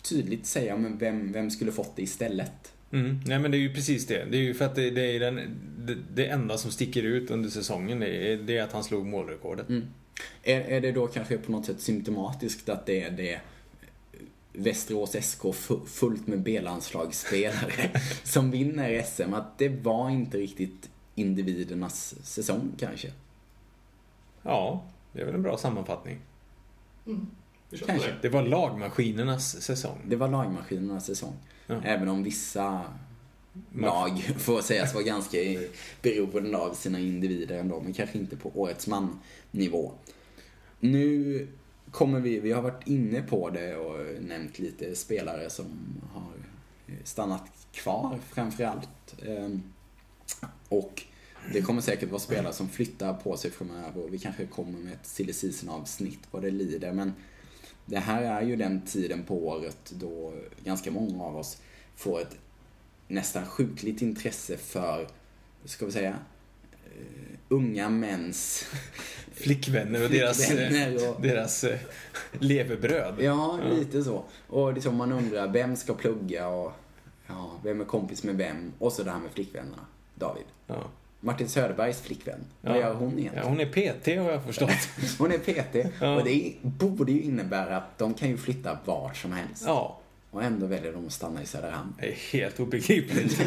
tydligt säga men vem, vem skulle fått det istället. Mm. Nej men det är ju precis det. Det är ju för att det, det är den, det, det enda som sticker ut under säsongen det är, det är att han slog målrekordet. Mm. Är, är det då kanske på något sätt symptomatiskt att det är det Västerås SK fu- fullt med B-landslagsspelare <laughs> som vinner SM? Att det var inte riktigt individernas säsong kanske? Ja, det är väl en bra sammanfattning. På Kanske. det. Det var lagmaskinernas säsong. Det var lagmaskinernas säsong. Ja. Även om vissa lag <laughs> får sägas vara ganska beroende av sina individer ändå, men kanske inte på årets man-nivå. Nu kommer vi, vi har varit inne på det och nämnt lite spelare som har eh, stannat kvar framförallt. Ehm, och det kommer säkert vara spelare som flyttar på sig framöver och vi kanske kommer med ett silly season avsnitt vad det lider. Men det här är ju den tiden på året då ganska många av oss får ett nästan sjukligt intresse för, ska vi säga, eh, unga mäns Flickvänner och deras, Flickvänner och- deras eh, levebröd. Ja, lite så. Och liksom man undrar, vem ska plugga och ja, vem är kompis med vem? Och så det här med flickvännerna. David. Ja. Martin Söderbergs flickvän. Vad gör hon egentligen? Ja, hon är PT har jag förstått. <laughs> Hon är PT. Ja. Och det borde ju innebära att de kan ju flytta vart som helst. Ja, Och ändå väljer de att stanna i Söderhamn. det är helt obegripligt.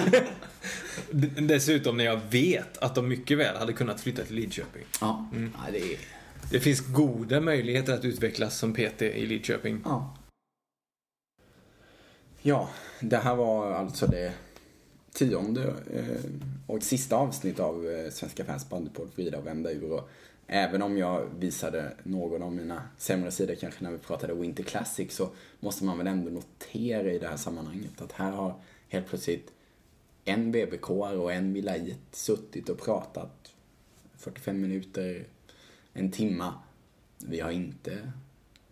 <laughs> Dessutom när jag vet att de mycket väl hade kunnat flytta till Lidköping. Ja, ja det är... Det finns goda möjligheter att utvecklas som PT i Lidköping. Ja. Ja, det här var alltså det tionde eh, och sista avsnitt av eh, Svenska fans bandypodd Vrida och vända ur. Och även om jag visade någon av mina sämre sidor kanske när vi pratade Winter Classic så måste man väl ändå notera i det här sammanhanget att här har helt plötsligt en BBK och en Vilait suttit och pratat 45 minuter, en timma. Vi har inte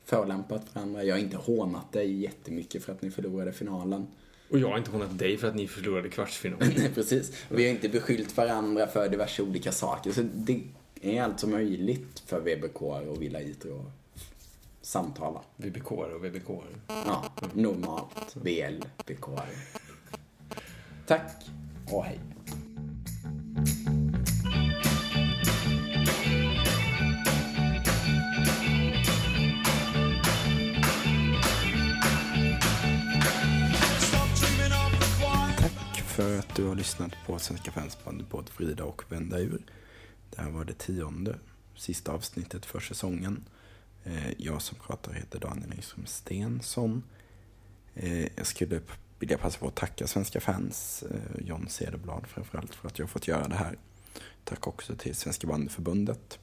förlämpat varandra. Jag har inte hånat dig jättemycket för att ni förlorade finalen. Och jag har inte hånat dig för att ni förlorade kvartsfinalen. <laughs> Nej, precis. Vi har inte beskyllt varandra för diverse olika saker. Så det är alltså möjligt för VBK och Villaiter att samtala. VBK och VBK. Ja, normalt. VL, BK. Tack och hej. Tack för att du har lyssnat på Svenska fans bandypodd Frida och Vända ur. Det här var det tionde, sista avsnittet för säsongen. Eh, jag som pratar heter Daniel Engström Stensson. Eh, jag skulle vilja passa på att tacka svenska fans, eh, John Cederblad framförallt, för att jag har fått göra det här. Tack också till Svenska bandyförbundet.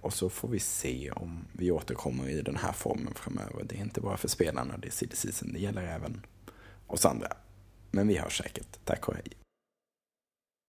Och så får vi se om vi återkommer i den här formen framöver. Det är inte bara för spelarna, det är silly season, det gäller även oss andra. Men vi hörs säkert. Tack och hej.